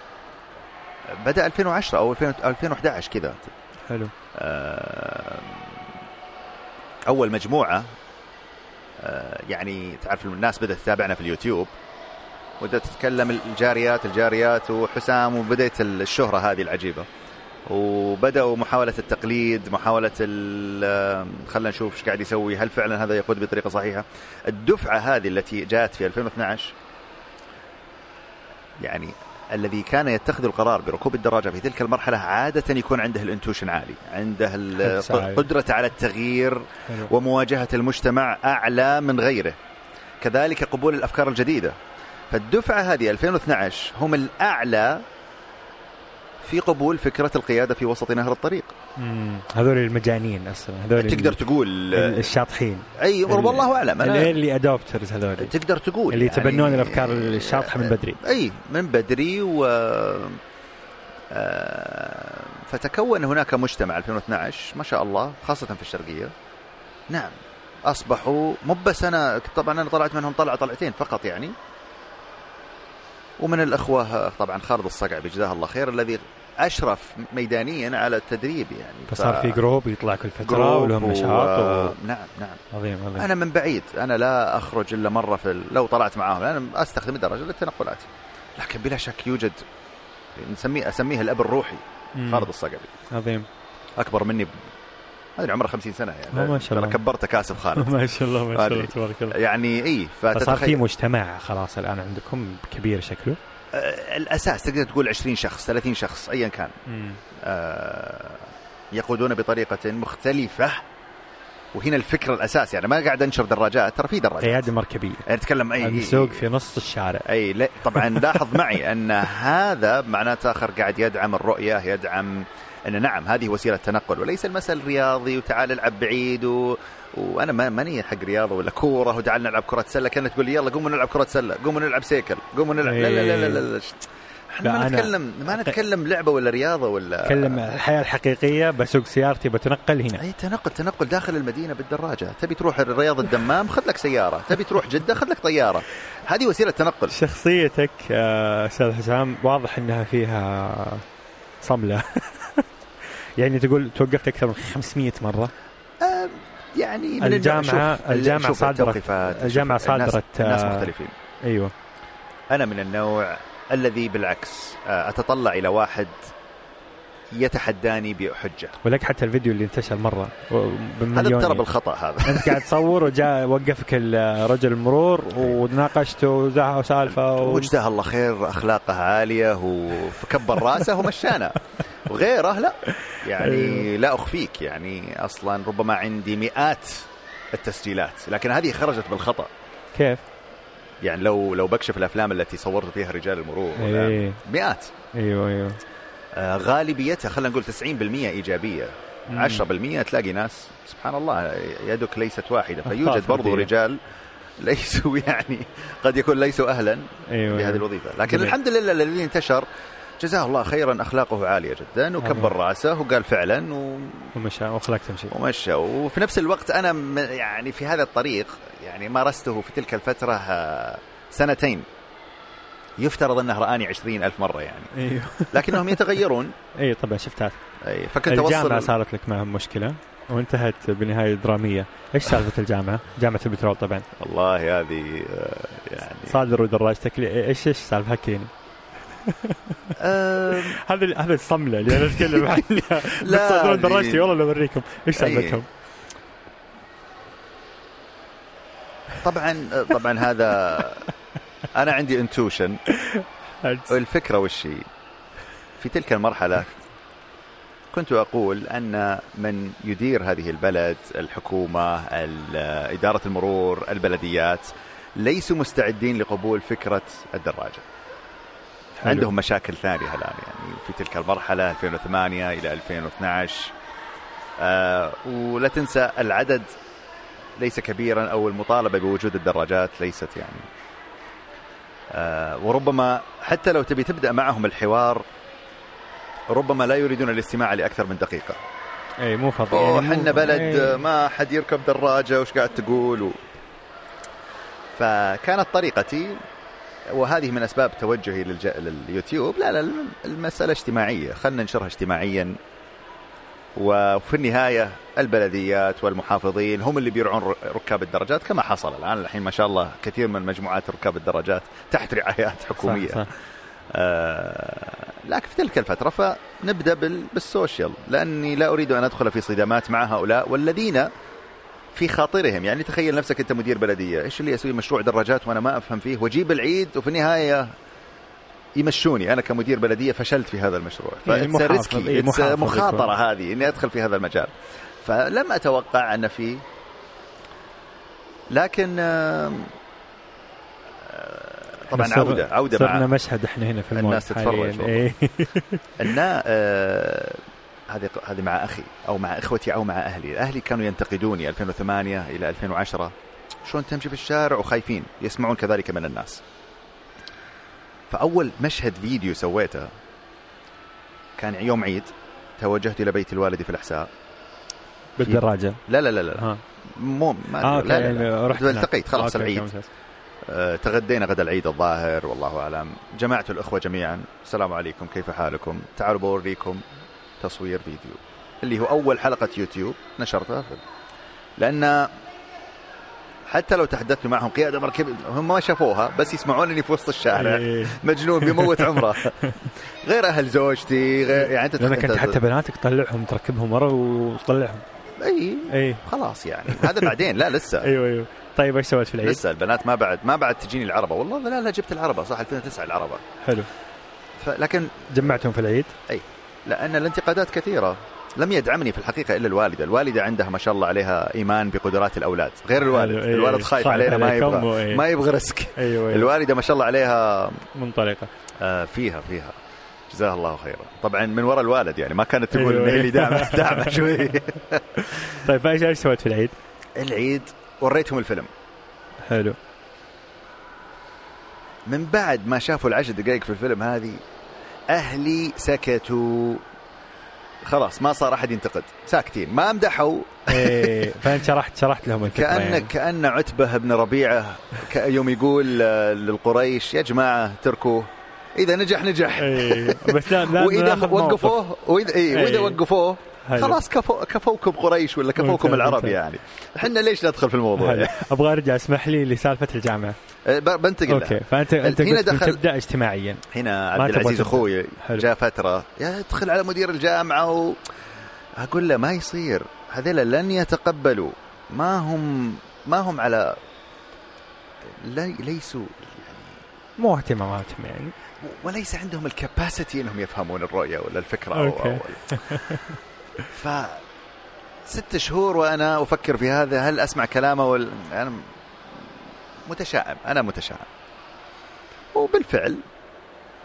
بدأ 2010 أو 2000 2011 كذا. حلو. أول مجموعة يعني تعرف الناس بدأت تتابعنا في اليوتيوب وبدأت تتكلم الجاريات الجاريات وحسام وبدأت الشهرة هذه العجيبة. وبدأوا محاولة التقليد محاولة ال- خلينا نشوف إيش قاعد يسوي هل فعلا هذا يقود بطريقة صحيحة. الدفعة هذه التي جاءت في 2012 يعني الذي كان يتخذ القرار بركوب الدراجة في تلك المرحلة عادة يكون عنده الانتوشن عالي عنده ال- حدس عالي. قدرة على التغيير حلو ومواجهة المجتمع أعلى من غيره كذلك قبول الأفكار الجديدة فالدفعة هذه 2012 هم الأعلى في قبول فكرة القيادة في وسط نهر الطريق. هذول المجانين أصلا. هذول تقدر تقول ال- الشاطحين. أي ال- والله أعلم. أنا ال early adopters هذول. تقدر تقول اللي يتبنون يعني- الأفكار الشاطحة من بدري. أي من بدري و آه، فتكون هناك مجتمع 2012 ما شاء الله خاصة في الشرقية. نعم أصبحوا مو بس أنا طبعا أنا طلعت منهم طلعة طلعتين فقط يعني. ومن الأخوة طبعا خالد الصقعبي جزاه الله خير الذي أشرف ميدانيا على التدريب يعني. فصار ف- في جروب يطلع كل فترة ولهم و- نشاط و... نعم نعم. عظيم عظيم. أنا من بعيد أنا لا أخرج إلا مرة في ال... لو طلعت معاهم أنا أستخدم الدراجة للتنقلات. لكن بلا شك يوجد نسميه اسميه الأب الروحي. خالد الصقبي عظيم. أكبر مني ب... هذا عمره 50 سنة يعني. ما شاء الله. كبرته كاسب خالد. [LAUGHS] ما شاء الله ما شاء الله. تبارك الله. يعني اي فصار في فتتخيل. مجتمع خلاص الآن عندكم كبير شكله. الأساس تقدر تقول 20 شخص 30 شخص ايا كان. آه، يقودون بطريقة مختلفة. وهنا الفكرة الاساس يعني ما قاعد أنشر دراجات ترى في دراجات. قياده مركبية. يعني نتكلم اي السوق في نص الشارع. أي لا طبعا لاحظ معي أن هذا معناته آخر قاعد يدعم الرؤية يدعم أن نعم هذه وسيلة تنقل وليس المثل رياضي وتعال العب بعيد و... وأنا ما ماني حق رياضة ولا كورة وتعال نلعب كرة سلة. كانت تقول لي يلا قوموا نلعب كرة سلة. قوموا نلعب سيكل. قوموا نلعب لا لا لا لا, لا, لا. إحنا ما نتكلم ما نتكلم لعبة ولا رياضة ولا أتكلم الحياة الحقيقية بسوق سيارتي بتنقل هنا. أي تنقل تنقل داخل المدينة بالدراجة. تبي تروح رياض الدمام؟ خذ لك سيارة. تبي تروح جدة؟ خذ لك طيارة. هذه وسيلة تنقل. شخصيتك آه، أستاذ حسام واضح إنها فيها صملة. [LAUGHS] يعني تقول توقفت أكثر من 500 مرة. يعني من الجامعة شوف صادرت الناس- صادرت الناس آه، مختلفين. أيوه. أنا من النوع الذي بالعكس آه، أتطلع إلى واحد يتحداني بحجة. ولك حتى الفيديو اللي انتشر مرة هذا بمليون ترى بالخطأ هذا. [LAUGHS] انت قاعد تصور وجاء وقفك رجل المرور وناقشته وزعه سالفه و... وجزاه الله خير أخلاقه عالية وكبر رأسه ومشانا. وغيره لا. يعني لا أخفيك يعني أصلا ربما عندي مئات التسجيلات. لكن هذه خرجت بالخطأ. كيف؟ يعني لو لو بكشف الأفلام التي صورت فيها رجال المرور إيه. مئات. أيوه أيوه. غالبيتها خلينا نقول 90% إيجابية مم. 10% تلاقي ناس سبحان الله يدك ليست واحدة فيوجد برضو. رجال ليسوا [LAUGHS] يعني قد يكون ليسوا أهلا أيوه لهذه أيوة. الوظيفة لكن جميل. الحمد لله الذي انتشر جزاه الله خيرا أخلاقه عالية جدا وكبر رأسه وقال فعلا و- ومشى وأخلاق تمشي ومشى وفي نفس الوقت أنا يعني في هذا الطريق يعني مارسته في تلك الفترة آه، سنتين يفترض أنه رآني عشرين ألف مرة يعني. أيوه. [LAUGHS] لكنهم يتغيرون. أي طبعا شفتها. أي فكنت الجامعة أوصل صارت لك معهم مشكلة؟ وانتهت بنهاية درامية. إيش سالفة الجامعة؟ جامعة البترول طبعا. والله هذه آه، يعني صادر ودراجتك إيش إيش السالفه حكيني آه، [LAUGHS] هذا هذا الصملة اللي أنا أتكلم عنها. [LAUGHS] لا، بتصدرون دي- دراجتي والله بوريكم إيش أي. سالفتهم؟ طبعا طبعا هذا أنا عندي انتوشن [LAUGHS] الفكرة وش هي؟ في تلك المرحلة كنت أقول أن من يدير هذه البلد الحكومة ال- إدارة المرور البلديات ليسوا مستعدين لقبول فكرة الدراجة حلو. عندهم مشاكل ثانية الآن يعني في تلك المرحلة 2008 إلى 2012 آه ولا تنسى العدد ليس كبيرا أو المطالبة بوجود الدراجات ليست يعني وربما حتى لو تبي تبدأ معهم الحوار ربما لا يريدون الاستماع لأكثر من دقيقة. إي مو فاضي أوه يعني بلد إيه. ما حد يركب دراجة وش قاعد تقول؟ و... فكانت طريقتي وهذه من أسباب توجهي للج... لليوتيوب. لا لا المسألة اجتماعية. خلينا ننشرها اجتماعيا. وفي النهاية البلديات والمحافظين هم اللي بيرعون ركاب الدراجات كما حصل الآن. الحين ما شاء الله كثير من مجموعات ركاب الدراجات تحت رعايات حكومية. صح صح. آه، لكن في تلك الفترة فنبدأ بال- بالسوشيال لأني لا أريد أن أدخل في صدامات مع هؤلاء والذين في خاطرهم. يعني تخيل نفسك أنت مدير بلدية إيش اللي أسوي مشروع دراجات وأنا ما أفهم فيه؟ وأجيب العيد وفي النهاية يمشوني أنا كمدير بلدية فشلت في هذا المشروع إيه، محافظ مخاطرة يكون. هذه إني أدخل في هذا المجال فلم أتوقع أن في لكن آه، طبعا صر- عودة عودة صرنا مع مشهد إحنا هنا في الناس تتفرج. إيه. أن آه، هذه هذه مع أخي أو مع إخوتي أو مع أهلي، أهلي كانوا ينتقدوني 2008 إلى 2010 شلون تمشي في الشارع وخايفين يسمعون كذلك من الناس. فأول مشهد فيديو سويته كان يوم عيد توجهت إلى بيت الوالد في الأحساء. بالدراجه لا لا لا لا. ها. مو ما آه لا لا, لا. رحت. هناك. التقيت خلاص okay، العيد. آه، تغدينا غدا العيد الظاهر والله أعلم. جمعت الأخوة جميعا. السلام عليكم كيف حالكم؟ تعالوا بوريكم تصوير فيديو اللي هو أول حلقة يوتيوب نشرتها لأن حتى لو تحدثت معهم قيادة مركب هم ما شافوها بس يسمعونني في وسط الشارع. إيه. مجنون بيموت [LAUGHS] عمره. غير أهل زوجتي غير يعني أنت لأنك انت أنت- حتى بناتك تطلعهم تركبهم ورا وتطلعهم. أي. أي. خلاص يعني. هذا بعدين لا لسه. [LAUGHS] أيوه أيوه. طيب إيش سويت في العيد؟ لسه البنات ما بعد ما بعد تجيني العربة. والله لا لا جبت العربة صح 2009 العربة. حلو. لكن جمعتهم في العيد؟ لأن الانتقادات كثيرة. لم يدعمني في الحقيقة إلا الوالدة، الوالدة عندها ما شاء الله عليها إيمان بقدرات الأولاد، غير الوالد، حلو، إيه، الوالد خايف علينا ما يبغى وإيه. ما يبغى risk، أيوه أيوه. الوالدة ما شاء الله عليها منطلقة. آه، فيها فيها. جزاها الله خيرا، طبعا من وراء الوالد يعني ما كانت تقول أيوة، هي اللي أيوة. داعمه داعمه شوي. [LAUGHS] طيب إيش إيش سويت في العيد؟ العيد وريتهم الفيلم، حلو. من بعد ما شافوا العشر دقائق في الفيلم هذه أهلي سكتوا. خلاص ما صار أحد ينتقد ساكتين ما امدحوا إيه فأنت شرحت شرحت لهم الفكرة كأن يعني. كأن عتبة بن ربيعة ك- يوم يقول للقريش يا جماعة تركوه إذا نجح نجح إيه بس لا لا موقف. وقفوه وإذا إيه وإذا إيه. وقفوه. خلاص كفو كفوكم قريش ولا كفوكم العرب. يعني إحنا ليش ندخل في الموضوع. يعني؟ أبغى أرجع أسمح لي لسالفة الجامعة ب- بنتقل أوكي. فانت أنت هنا دخل- تبدأ اجتماعيا هنا عبد العزيز. أخوي. جاء فترة يا ادخل على مدير الجامعة و... أقول له ما يصير هذول لن يتقبلوا ما هم ما هم على لي... ليسوا مو اهتماماتهم يعني وليس عندهم الكباسيتي إنهم يفهمون الرؤية ولا الفكرة أو أوكي. أو ف ست شهور وأنا أفكر في هذا هل أسمع كلامه ولا أنا متشائم أنا متشائم. وبالفعل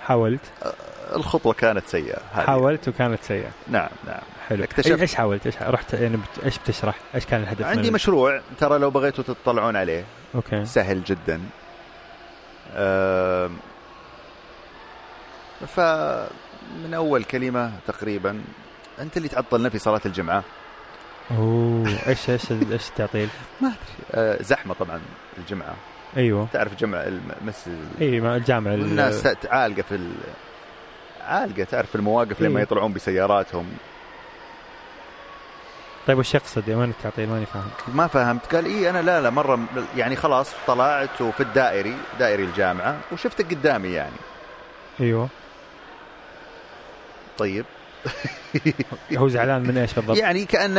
حاولت؟ الخطوة كانت سيئة هذه. حاولت وكانت سيئة. نعم نعم. حلو. اكتشفت- إيش حاولت؟ إيش رحت يعني بت... إيش بتشرح؟ إيش كان الهدف عندي من- مشروع ترى لو بغيتوا تطلعون عليه. أوكي. سهل جدا. آم، فمن أول كلمة تقريبا أنت اللي تعطلنا في صلاة الجمعة. أوه إيش إيش إيش التعطيل؟ [LAUGHS] آه، زحمة طبعا الجمعة. أيوه. تعرف جمع المسجد إي ما الجامعة ال- الناس عالقة في ال... عالقة تعرف في المواقف لما إيه. يطلعون بسياراتهم. طيب وش يقصد؟ وين التعطيل؟ ماني فاهم. ما فهمت. قال إي أنا لا لا مرة يعني خلاص طلعت وفي الدائري دائري الجامعة وشفتك قدامي يعني. أيوه. طيب. [LAUGHS] هو زعلان من إيش بالضبط؟ يعني كان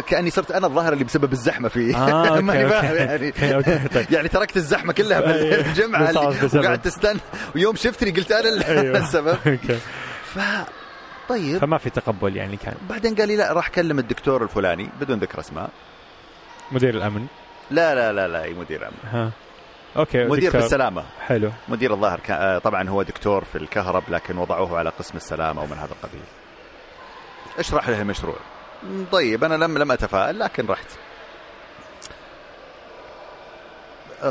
كأني صرت أنا الظاهر اللي بسبب الزحمة فيه آه، [LAUGHS] ماني. فاهم يعني [LAUGHS] طيب. يعني تركت الزحمة كلها أيوه. بالجمعه اللي بسبب. وقعدت تستنى ويوم شفتني قلت أنا ال- أيوه. السبب ف طيب فما في تقبل يعني كان بعدين قال لي لا راح اكلم الدكتور الفلاني بدون ذكر أسماء مدير الأمن لا لا لا لا أي مدير أمن ها أوكي مدير في. السلامة حلو مدير الظاهر آه، طبعا هو دكتور في الكهرب لكن وضعوه على قسم السلامة ومن هذا القبيل اشرح له المشروع. طيب أنا لم لم أتفائل لكن رحت.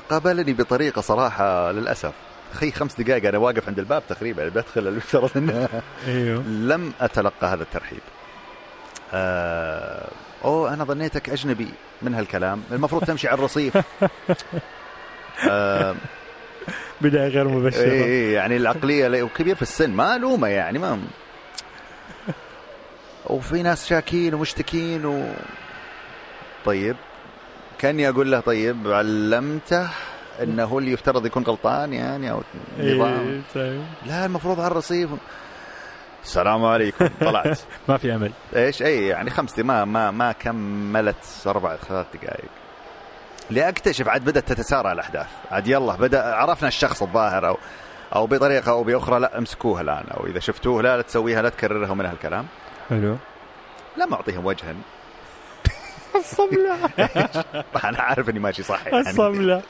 قابلني بطريقة صراحة للأسف. أخي خمس دقائق أنا واقف عند الباب تقريبا بدخل المفترض [LAUGHS] إنه أيوه. لم أتلقى هذا الترحيب. آه أوه أنا ظنيتك أجنبي من هالكلام. المفروض تمشي على الرصيف. [LAUGHS] آه بداية غير مبشرة. إيه يعني العقلية لي- وكبير في السن ما ألومه يعني ما وفي ناس شاكين ومشتكين و طيب. كاني أقول له طيب علمته إنه هو اللي يفترض يكون غلطان يعني أو نظام. إيه، طيب. لا المفروض على الرصيف. السلام عليكم طلعت. [LAUGHS] ما في امل إيش؟ إي يعني خمس ما ما ما كملت أربع ثلاث دقائق لأكتشف عاد بدأت تتسارع الأحداث. عاد يلا بدأ عرفنا الشخص الظاهر أو أو بطريقة أو بأخرى لا امسكوه الآن أو إذا شفتوه لا لا تسويها لا تكررها ومن هالكلام. حلو. لا ما أعطيهم وجها. [LAUGHS] الصملة. [LAUGHS] أنا عارف إني ماشي صح يعني. الصملة.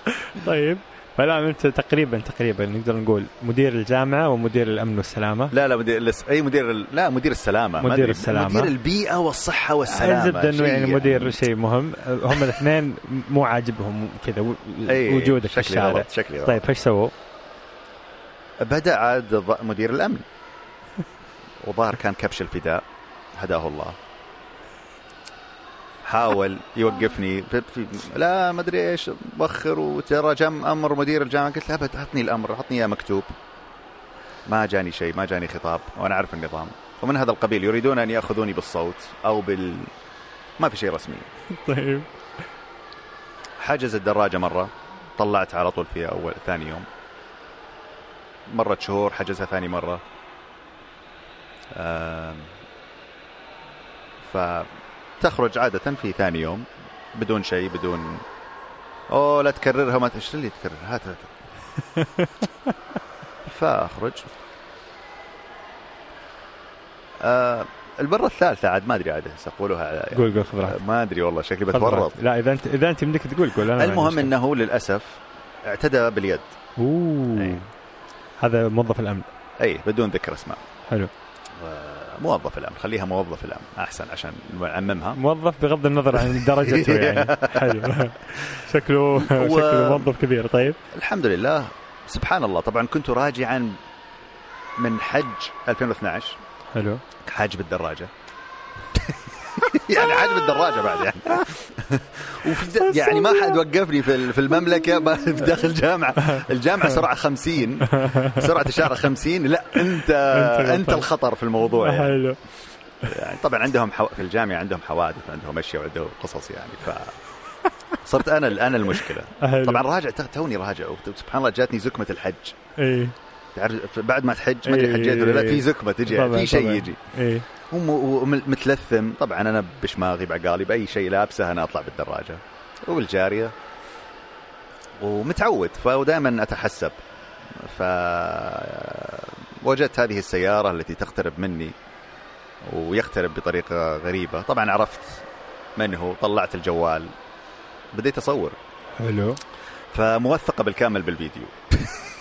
طيب. فالان أنت تقريبا تقريبا نقدر نقول مدير الجامعة ومدير الأمن والسلامة. لا لا مدير الس- أي مدير ال- لا مدير السلامة. مدير أدري. السلامة. مدير البيئة والصحة والسلامة. الزبده انه يعني. مدير شيء مهم. هم الاثنين مو عاجبهم كذا و- أي وجودك في الشارع. شكلي غلط. طيب فايش سووا؟ بدأ عاد ض- مدير الأمن. [LAUGHS] وظهر كان كبش الفداء. هداه الله. حاول يوقفني. لا ما أدري إيش بخر وترى جم أمر مدير الجامعة. قلت له أبد أعطني الأمر أعطني إياه مكتوب. ما جاني شيء ما جاني خطاب وأنا أعرف النظام. ومن هذا القبيل يريدون أن يأخذوني بالصوت أو بال ما في شيء رسمي. [LAUGHS] طيب. حجز الدراجة مرة. طلعت على طول فيها أول ثاني يوم. مرت شهور حجزها ثاني مرة. آم، فتخرج عادة في ثاني يوم بدون شيء بدون أوه لا تكررها ما إيش اللي تكررها هات هات. [LAUGHS] فأخرج. آه المره الثالثة عاد ما أدري عاد أقولها. يعني قول قول خذ راحتك ما أدري والله شكلي بتورط. لا إذا انت إذا أنت يمديك تقول قول أنا المهم. إنه للأسف اعتدى باليد. أوه. أي. هذا موظف الأمن. اي بدون ذكر أسماء. حلو. موظف الامن خليها موظف الامن أحسن عشان نعممها. موظف بغض النظر عن درجته [LAUGHS] يعني. حلو. شكله شكله موظف كبير. طيب. الحمد لله. سبحان الله. طبعا كنت راجعا من حج 2012 حلو. حاج بالدراجة. [LAUGHS] يعني حاج بالدراجة بعد يعني [LAUGHS] وفي يعني ما حد وقفني في في المملكة في داخل الجامعة الجامعة [LAUGHS] سرعة 50 سرعة إشارة 50 لا انت. أنت الخطر في الموضوع يعني. حلو يعني طبعا عندهم حو... في الجامعة عندهم حوادث عندهم أشياء وعندهم قصص يعني ف صرت أنا أنا المشكلة حلو. طبعا راجع توني راجع سبحان الله جاتني زكمة الحج إيه تعرف بعد ما تحج ما أدري. حجيت ولا لا في زكمة تجي في شيء. يجي إيه ومتلثم طبعا أنا بشماغي بعقالي باي شيء لابسه أنا أطلع بالدراجة. والجارية. ومتعود. فدائما أتحسب. ف وجدت هذه السيارة التي تقترب مني. ويقترب بطريقة غريبة. طبعا عرفت من هو. طلعت الجوال. بديت أصور. حلو. فموثقة بالكامل بالفيديو.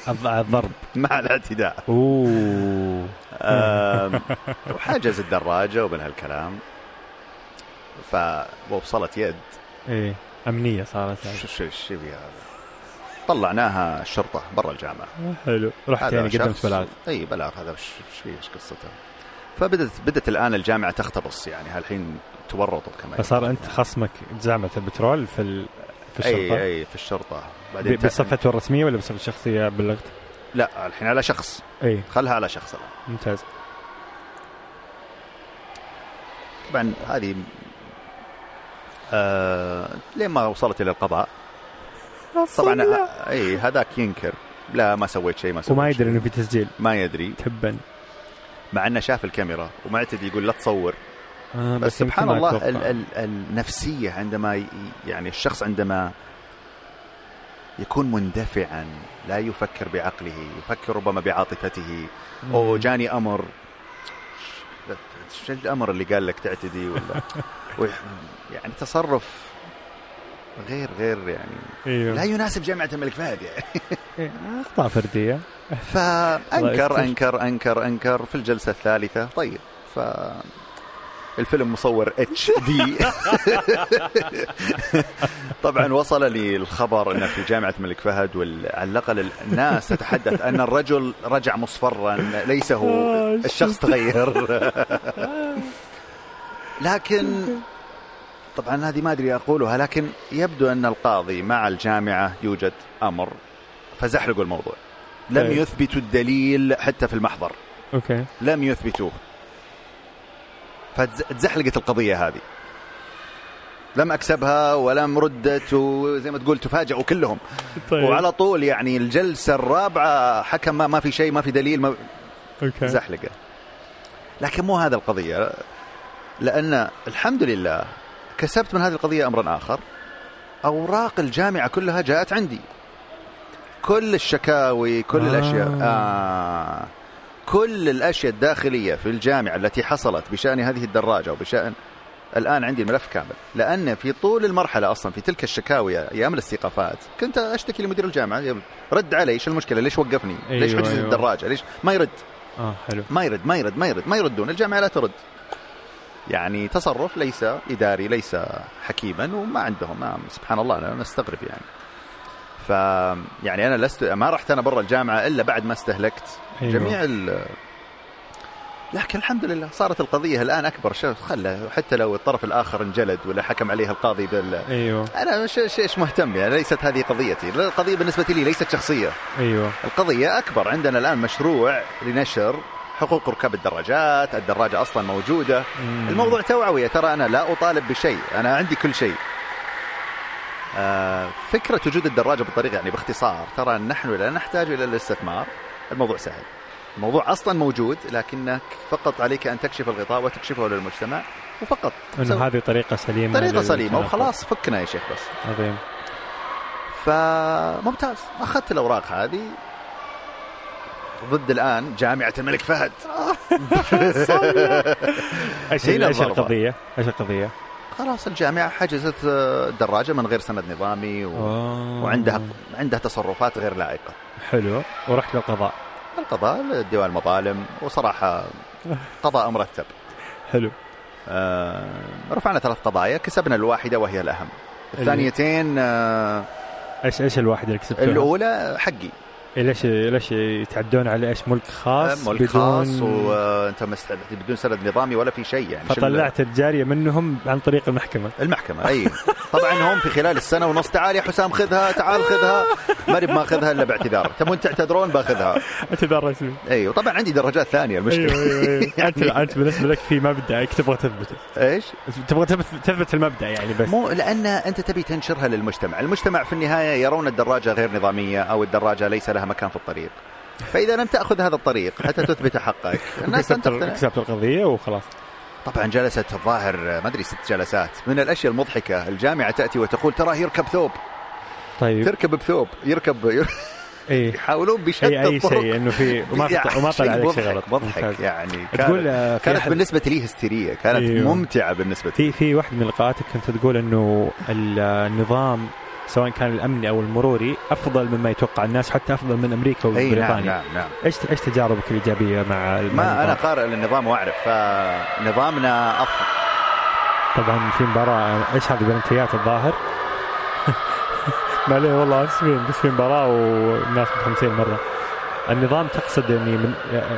الضرب. مع الاعتداء. أوه. آم، وحجز الدراجة ومن هالكلام. فوصلت يد. إيه أمنية صارت يعني. شو شو شو هذا؟ طلعناها الشرطه برا الجامعة. حلو. رحت يعني قدمت بلاغ. إي بلاغ. هذا وش فيه إيش قصته؟ فبدت بدت الآن الجامعة تختبص يعني. هالحين تورطوا كمان فصار أنت خصمك جامعة البترول في. في الشرطة؟ أي اي في الشرطة. بعدين بصفته الرسمية ولا بصفه الشخصية بلغت؟ لا الحين على شخص. أي. خلها على شخص الآن. ممتاز. طبعا هذه آه لين ما وصلت إلى القضاء طبعا أي هذاك ينكر. لا ما سويت شيء ما سويت وما يدري. إنه في تسجيل. ما يدري. تبا. مع إنه شاف الكاميرا ومعتدي يقول لا تصور. آه بس سبحان الله. ال ال النفسية عندما يعني الشخص عندما يكون مندفعا لا يفكر بعقله يفكر ربما بعاطفته. أو جاني أمر. شو الأمر اللي قال لك تعتدي ولا؟ [LAUGHS] يعني تصرف غير غير يعني أيوه. لا يناسب جامعة الملك فهد يعني. إيه، أخطاء فردية. فأنكر [LAUGHS] الله أنكر أنكر أنكر في الجلسة الثالثة. طيب ف الفيلم مصور اتش دي [LAUGHS] طبعا وصل لي الخبر إنه في جامعة الملك فهد وعلى الاقل الناس تتحدث أن الرجل رجع مصفرا ليس هو. [LAUGHS] آه، الشخص تغير. [LAUGHS] لكن طبعا هذه ما أدري أقولها لكن يبدو أن القاضي مع الجامعة يوجد أمر فزحلقوا الموضوع. لم طيب. يثبتوا الدليل حتى في المحضر. okay. لم يثبتوه. فتزحلقت القضية هذه. لم أكسبها ولم ردت وزي ما تقول تفاجئوا كلهم. طيب. وعلى طول يعني الجلسة الرابعة حكم ما, ما في شيء ما في دليل ما okay. زحلقة. لكن مو هذا القضية. لأن الحمد لله كسبت من هذه القضية أمرا آخر. أوراق الجامعة كلها جاءت عندي. كل الشكاوي كل آه. آه. الأشياء. آه. كل الأشياء الداخلية في الجامعة التي حصلت بشأن هذه الدراجة وبشأن الآن عندي الملف كامل لأن في طول المرحلة أصلا في تلك الشكاوي أيام الاستيقافات كنت أشتكي لمدير الجامعة يقول رد علي إيش المشكلة؟ ليش وقفني؟ ليش أيوة، حجز أيوة. الدراجة؟ ليش؟ ما يرد. آه حلو. ما يرد ما يرد ما يرد ما يردون الجامعة لا ترد. يعني تصرف ليس إداري ليس حكيما وما عندهم ما سبحان الله أنا نستغرب يعني. ف يعني أنا لست ما رحت أنا برا الجامعة إلا بعد ما استهلكت أيوة. جميع ال لكن الحمد لله صارت القضية الآن أكبر. شيء خلى حتى لو الطرف الآخر انجلد ولا حكم عليها القاضي بال أيوه. مش- مش مهتم يعني؟ ليست هذه قضيتي. القضية بالنسبة لي ليست شخصية. أيوه. القضية أكبر. عندنا الآن مشروع لنشر حقوق ركاب الدراجات. الدراجة أصلا موجودة. مم. الموضوع توعوية ترى أنا لا أطالب بشيء. أنا عندي كل شيء. آه، فكرة وجود الدراجة بالطريقة يعني باختصار ترى نحن لا نحتاج إلى الاستثمار. الموضوع سهل. الموضوع أصلا موجود لكنك فقط عليك أن تكشف الغطاء وتكشفه للمجتمع وفقط. إنه سو- هذه طريقة سليمة طريقة لل- سليمة وخلاص فكنا يا شيخ بس. عظيم. فممتاز. أخذت الأوراق هذه. ضد الآن جامعة الملك فهد. إيش إيش. القضية؟ إيش القضية؟ خلاص الجامعة حجزت آه، دراجه من غير سند نظامي و... وعندها عندها تصرفات غير لائقة. حلو. ورحت للقضاء. القضاء ديوان المظالم وصراحة قضاء مرتب. حلو. آه، رفعنا ثلاث قضايا كسبنا الواحدة وهي الأهم. الثانيتين آه، إيش إيش الواحد اللي كسبته؟ الأولى حقي. ليش ليش يتعدون على إيش؟ ملك خاص ملك خاص وأنت مست... بدون سند نظامي ولا في شيء يعني. فطلعت الجارية منهم عن طريق المحكمة. المحكمة أي. طبعا هم في خلال السنة ونص تعال يا حسام خذها تعال خذها. ماني بماخذها إلا باعتذار تبون تعتذرون؟ باخذها. اعتذار رسمي. أيوه طبعا عندي درجات ثانية المشكلة. أيوه أيوه. يعني... [LAUGHS] أنت أنت بالنسبة لك في مبدأك تبغى تثبته إيش؟ تبغى تثبت المبدأ يعني بس. مو لأن أنت تبي تنشرها للمجتمع، المجتمع في النهاية يرون الدراجة غير نظامية أو الدراجة ليس لها مكان في الطريق. فإذا لم تأخذ هذا الطريق حتى تثبت حقك. الناس كسبت القضية وخلاص. طبعا جلست الظاهر ما أدري ست جلسات. من الأشياء المضحكة الجامعة تأتي وتقول تراه يركب ثوب. طيب. تركب بثوب يركب, يركب إيه. يحاولون بشتى أي اي شيء إنه في وما وما طلع عليك شيء غلط. مضحك يعني. تقول كانت, كانت بالنسبة لي هستيرية كانت أيوه. ممتعة بالنسبة لي. في في واحد من لقاءاتك كنت تقول إنه النظام سواء كان الأمني أو المروري أفضل مما يتوقع الناس حتى أفضل من أمريكا وبريطانيا نعم نعم نعم. إيش إيش تجاربك الإيجابية مع ما أنا قارئ للنظام وأعرف فنظامنا أفضل. طبعا في مباراة إيش هذه بلنتيات الظاهر؟ [LAUGHS] ما عليه والله اسفين بس في مباراة والناس متحمسين مرة. النظام تقصد اني من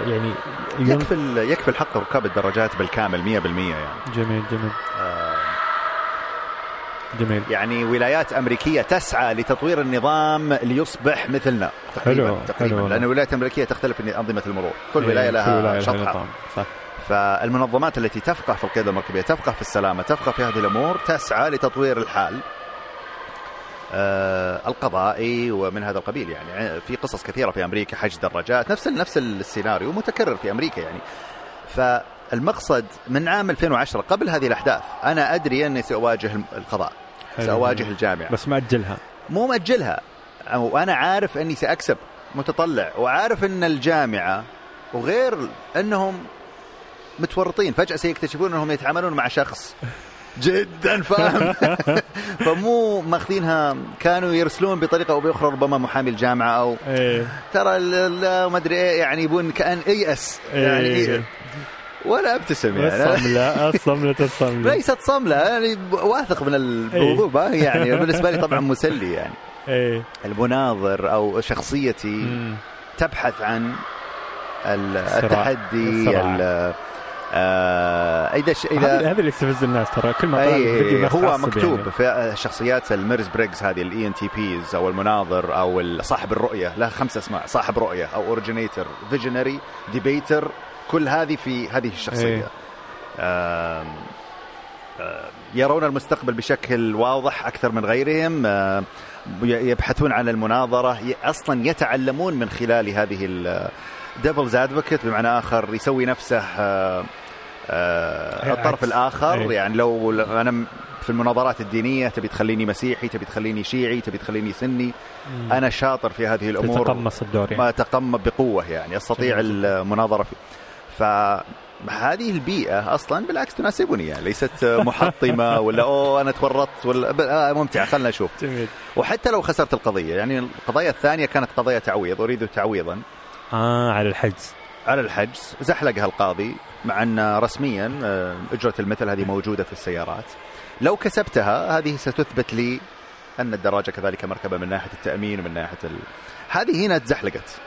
يعني يكفل يكفل حق ركاب الدراجات بالكامل 100% يعني. جميل جميل. آه جميل. يعني ولايات أمريكية تسعى لتطوير النظام ليصبح مثلنا تقريبا حلو تقريبا حلو لأن الولايات الامريكيه تختلف في أنظمة المرور. كل ولاية لها شطحة. صح. فالمنظمات التي تفقه في القيادة المركبية تفقه في السلامة تفقه في هذه الأمور تسعى لتطوير الحال آه القضائي ومن هذا القبيل يعني. في قصص كثيرة في أمريكا حج دراجات نفس نفس السيناريو متكرر في أمريكا يعني. فالمقصد من عام 2010 قبل هذه الأحداث أنا أدري أني سأواجه القضاء. سأواجه الجامعة. بس ماجلها مو مأجلها. وأنا عارف إني سأكسب متطلع وعارف إن الجامعة وغير إنهم متورطين. فجأة سيكتشفون إنهم يتعاملون مع شخص جدا فاهم؟ [LAUGHS] فمو ماخذينها كانوا يرسلون بطريقة أو بأخرى ربما محامي الجامعة أو إيه. ترى ما أدري إيه يعني يبون كأن ييأس يعني إيه. ولا أبتسم يعني. الصملة [LAUGHS] الصملة الصملة. ليست صملة يعني واثق من الموضوع. إيه. يعني [LAUGHS] بالنسبة لي طبعا مسلي يعني. إيه. المناظر أو شخصيتي تبحث عن التحدي آه إذا ش... إذا هذا اللي يستفز الناس ترى. كل ما أي هو مكتوب يعني. في شخصيات ال Myers-Briggs هذه ال ENTPs أو المناظر أو صاحب الرؤية له خمس أسماء صاحب رؤية أو originator visionary debater كل هذه في هذه الشخصية. آه يرون المستقبل بشكل واضح أكثر من غيرهم يبحثون عن المناظرة أصلا يتعلمون من خلال هذه devil's advocate بمعنى آخر يسوي نفسه الطرف الآخر أيه. يعني لو أنا في المناظرات الدينية تبي تخليني مسيحي تبي تخليني شيعي تبي تخليني سني. أنا شاطر في هذه الأمور تتقمص الدور يعني. ما اتقمص بقوة يعني أستطيع المناظرة في فهذه البيئة أصلا بالعكس تناسبني يعني. ليست محطمة ولا أوه أنا تورطت ولا ممتعة خلنا نشوف. جميل. وحتى لو خسرت القضية يعني القضايا الثانية كانت قضايا تعويض أريد تعويضا. آه على الحجز. على الحجز. زحلقها القاضي مع أن رسميا أجرة المثل هذه موجودة في السيارات. لو كسبتها هذه ستثبت لي أن الدراجة كذلك مركبة من ناحية التأمين ومن ناحية ال... هذه هنا تزحلقت.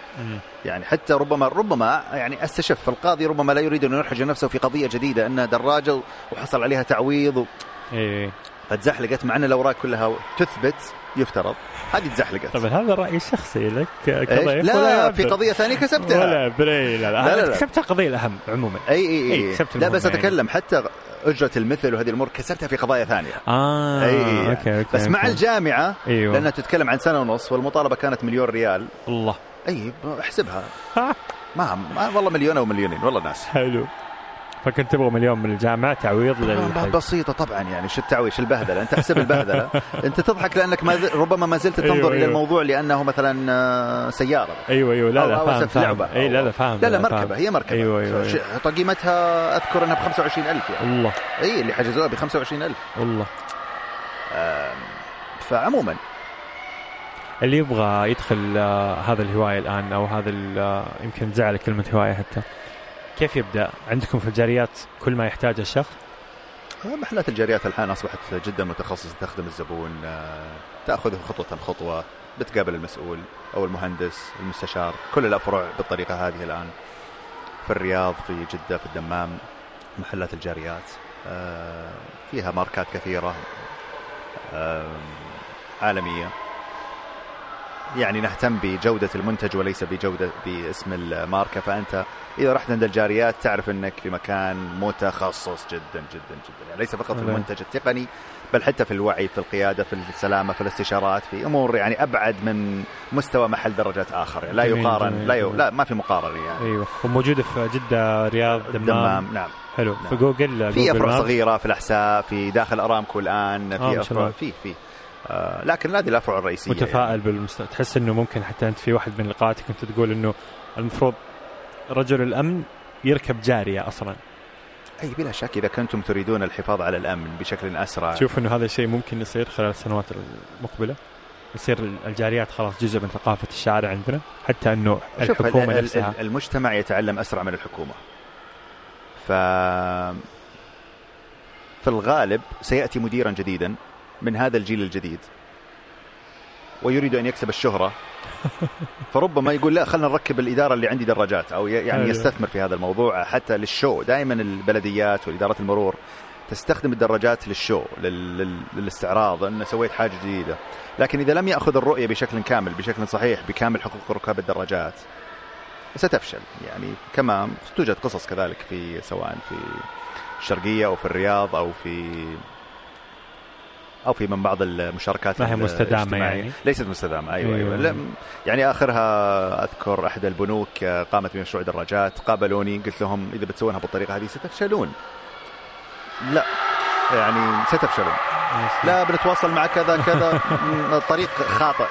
يعني حتى ربما ربما يعني استشف القاضي ربما لا يريد أن يحرج نفسه في قضية جديدة انها دراجة وحصل عليها تعويض و... إيه فتزحلقت مع أن الأوراق كلها تثبت يفترض هذه تزحلقت طبعا هذا رأي الشخصي لك كضيف لا في قضية ثانية كسبتها ولا بري لا لا, لا, لا, لا. كسبتها قضية الاهم عموما أي أي, أي. أي. لا بس أتكلم يعني. حتى أجرة المثل وهذه الأمور كسبتها في قضايا ثانية آه أي okay okay بس okay. مع الجامعة أيوه. لأنها تتكلم عن سنة ونص والمطالبة كانت مليون ريال الله أي احسبها. ما, ما والله مليون أو مليونين والله ناس. حلو. فكنت تبغى مليون من الجامعة تعويض لل بسيطة طبعا يعني شو التعويض؟ شو البهدلة؟ أنت احسب البهدلة. [LAUGHS] أنت تضحك لأنك ما ربما ما زلت تنظر أيوة إلى أيوة. الموضوع لأنه مثلا سيارة. أيوه أيوه. لا لا أو فاهم, فاهم. لعبة. إي لا لا فاهم لا لا مركبة هي مركبة. أيوه أيوه, أيوة. قيمتها أذكر أنها ب 25000 يعني. الله. إي اللي حجزوها ب 25000 الله. فعموما اللي يبغى يدخل هذا الهواية الآن أو هذا يمكن زعل كلمة هواية حتى كيف يبدأ؟ عندكم في الجاريات كل ما يحتاجه الشخص؟ محلات الجاريات الحين أصبحت جدا متخصصة تخدم الزبون تأخذه خطوة خطوة بتقابل المسؤول أو المهندس المستشار كل الأفرع بالطريقة هذه الآن في الرياض في جدة في الدمام محلات الجاريات آه، فيها ماركات كثيرة آه، عالمية يعني نهتم بجودة المنتج وليس بجودة باسم الماركة فأنت إذا رحت عند الجاريات تعرف أنك في مكان متخصص جدا جدا جدا يعني ليس فقط في. المنتج التقني بل حتى في الوعي في القيادة في السلامة في الاستشارات في أمور يعني أبعد من مستوى محل درجات آخر يعني لا يقارن جميل، لا, ي... جميل. لا ما في مقارنة يعني أيوه وموجودة في جدة رياض دمام, دمام نعم حلو نعم. في جوجل في ماب. صغيرة في الأحساء في داخل أرامكو الآن آه، ما في افرع الله. في في آه لكن هذه الأفرع الرئيسية متفائل بالمست... تحس إنه ممكن حتى أنت في واحد من لقاءاتك كنت تقول إنه المفروض رجل الأمن يركب جارية أصلا. أي بلا شك إذا كنتم تريدون الحفاظ على الأمن بشكل أسرع. تشوف إنه هذا الشيء ممكن يصير خلال السنوات المقبلة. يصير الجاريات خلاص جزء من ثقافة الشارع عندنا حتى إنه الحكومة ال- ال- نفسها. ال- المجتمع يتعلم أسرع من الحكومة. ف في الغالب سيأتي مديرا جديدا. من هذا الجيل الجديد. ويريد أن يكسب الشهرة. [LAUGHS] فربما يقول لا خلينا نركب الإدارة اللي عندي دراجات أو يعني. يستثمر في هذا الموضوع. حتى للشو دائما البلديات والاداره المرور تستخدم الدراجات للشو لل... لل... للاستعراض أن سويت حاجة جديدة. لكن إذا لم يأخذ الرؤية بشكل كامل بشكل صحيح بكامل حقوق ركاب الدراجات ستفشل. يعني كما توجد قصص كذلك في سواء في الشرقية أو في الرياض أو في أو في من بعض المشاركات ما هي الاجتماعية. يعني. ليست مستدامة أيوه أيوة. أيوه, لم- يعني آخرها أذكر احد البنوك آه، قامت بمشروع دراجات قابلوني قلت لهم إذا بتسوونها بالطريقة هذه ستفشلون لا يعني ستفشلون لا بنتواصل مع كذا كذا [LAUGHS] الطريق خاطئ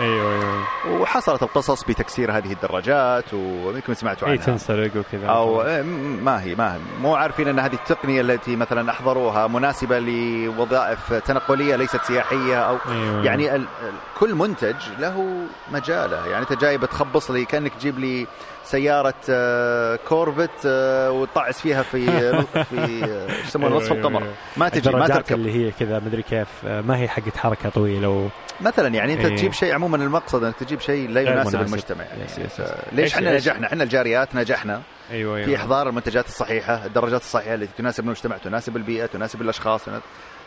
أيوه أيوه. وحصلت القصص بتكسير هذه الدراجات ويمكن سمعتوا أي عنها. تنسرق وكذا أو إيه، ما هي ما هي. مو عارفين إن هذه التقنية التي مثلا أحضروها مناسبة لوظائف تنقلية ليست سياحية أو أيوة. يعني ال ال كل منتج له مجاله. يعني أنت جاي بتخبص لي كأنك تجيب لي سيارة آه، كورفت آه، وتطعس فيها في [LAUGHS] في آه، إيش يسمونه أيوة، نصف أيوة، القمر أيوة. ما تجي ما تركب اللي هي كذا مدري كيف ما هي حقت حركة طويلة و... مثلا يعني أنت إيه. تجيب شيء عموما المقصد إنك تجيب شيء لا غير يناسب. المجتمع يعني yes، yes، yes. ليش إحنا نجحنا إحنا الجاريات نجحنا أيوه أيوه في إحضار المنتجات الصحيحة الدراجات الصحيحة التي تناسب المجتمع تناسب البيئة تناسب الأشخاص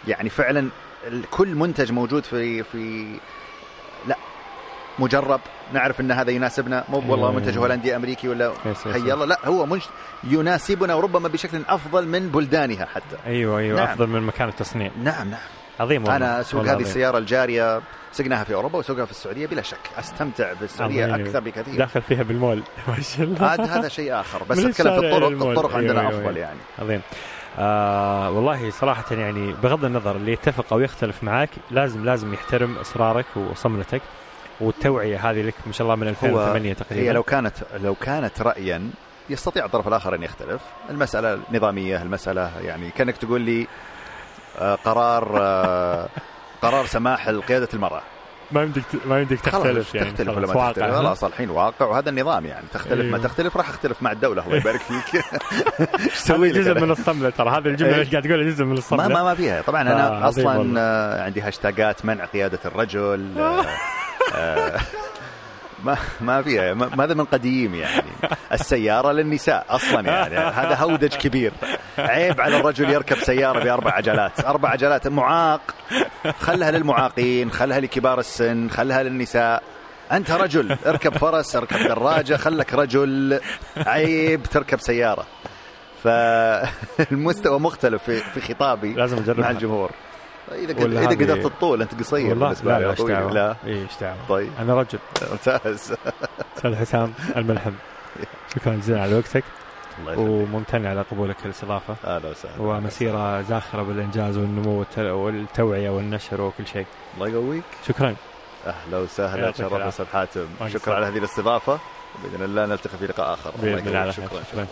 يعني فعلا كل منتج موجود في في مجرب. نعرف إن هذا يناسبنا. مو والله أيوة. منتج هولندي أمريكي ولا yes، yes، حي. الله. لا هو منج يناسبنا وربما بشكل أفضل من بلدانها حتى. أيوه أيوه نعم. أفضل من مكان التصنيع. نعم نعم. عظيم والله. أنا اسوق هذه عظيم. السيارة الجارية سقناها في أوروبا واسوقها في السعودية بلا شك. أستمتع بالسعوديه عظيم. أكثر بكثير. داخل فيها بالمول. [LAUGHS] ما شاء الله. هذا هذا شيء آخر. بس [LAUGHS] أتكلم في الطرق للمول. الطرق عندنا أيوة، أيوة، أفضل أيوة. يعني. عظيم. آه والله صراحة يعني بغض النظر اللي يتفق أو يختلف معاك لازم لازم يحترم إصرارك وصملتك والتوعية هذه لك ما شاء الله من 2008 تقريبا هي لو كانت لو كانت رايا يستطيع الطرف الآخر أن يختلف المسألة نظامية المسألة يعني كأنك تقول لي آه، قرار آه، [LAUGHS] قرار سماح قياده المرأة ما يمديك ما يمديك تختلف يعني تختلف ولا ما تختلف؟ خلاص الحين واقع وهذا النظام يعني تختلف أيوه. ما تختلف راح أختلف مع الدولة الله [LAUGHS] يبارك فيك إيش تسوي لك جزء؟ من الصملة ترى هذه الجملة إيه. اللي قاعد تقولها جزء من الصملة ما ما ما فيها طبعا آه، أنا عظيم أصلا. آه، عندي هاشتاجات منع قيادة الرجل آه، آه، [LAUGHS] ما ما فيها ما ما هذا من قديم يعني. السيارة للنساء أصلا يعني. هذا هودج كبير. عيب على الرجل يركب سيارة بأربع عجلات. أربع عجلات. معاق. خلها للمعاقين خلها لكبار السن خلها للنساء. أنت رجل. اركب فرس اركب دراجة خلك رجل. عيب تركب سيارة. فالمستوى مختلف في في خطابي لازم مع الجمهور. إذا قد- إذا هذه- قدرت الطول أنت قصير والله لا لا إيش دعوة؟ لا. إيش دعوة؟ طيب. أنا رجل ممتاز. أستاذ حسام الملحم. [LAUGHS] شكرا جزيلا على وقتك. وممتن على قبولك الاستضافة أهلا وسهلا. ومسيرة زاخرة بالإنجاز والنمو والت- والتوعية والنشر وكل شيء. الله يقويك. شكرا. أهلا وسهلا يعطيك تشرف العافية. أستاذ حاتم. شكرا. على هذه الاستضافة. باذن الله نلتقي في لقاء آخر. بإذن الله. خير شكرا شكرا.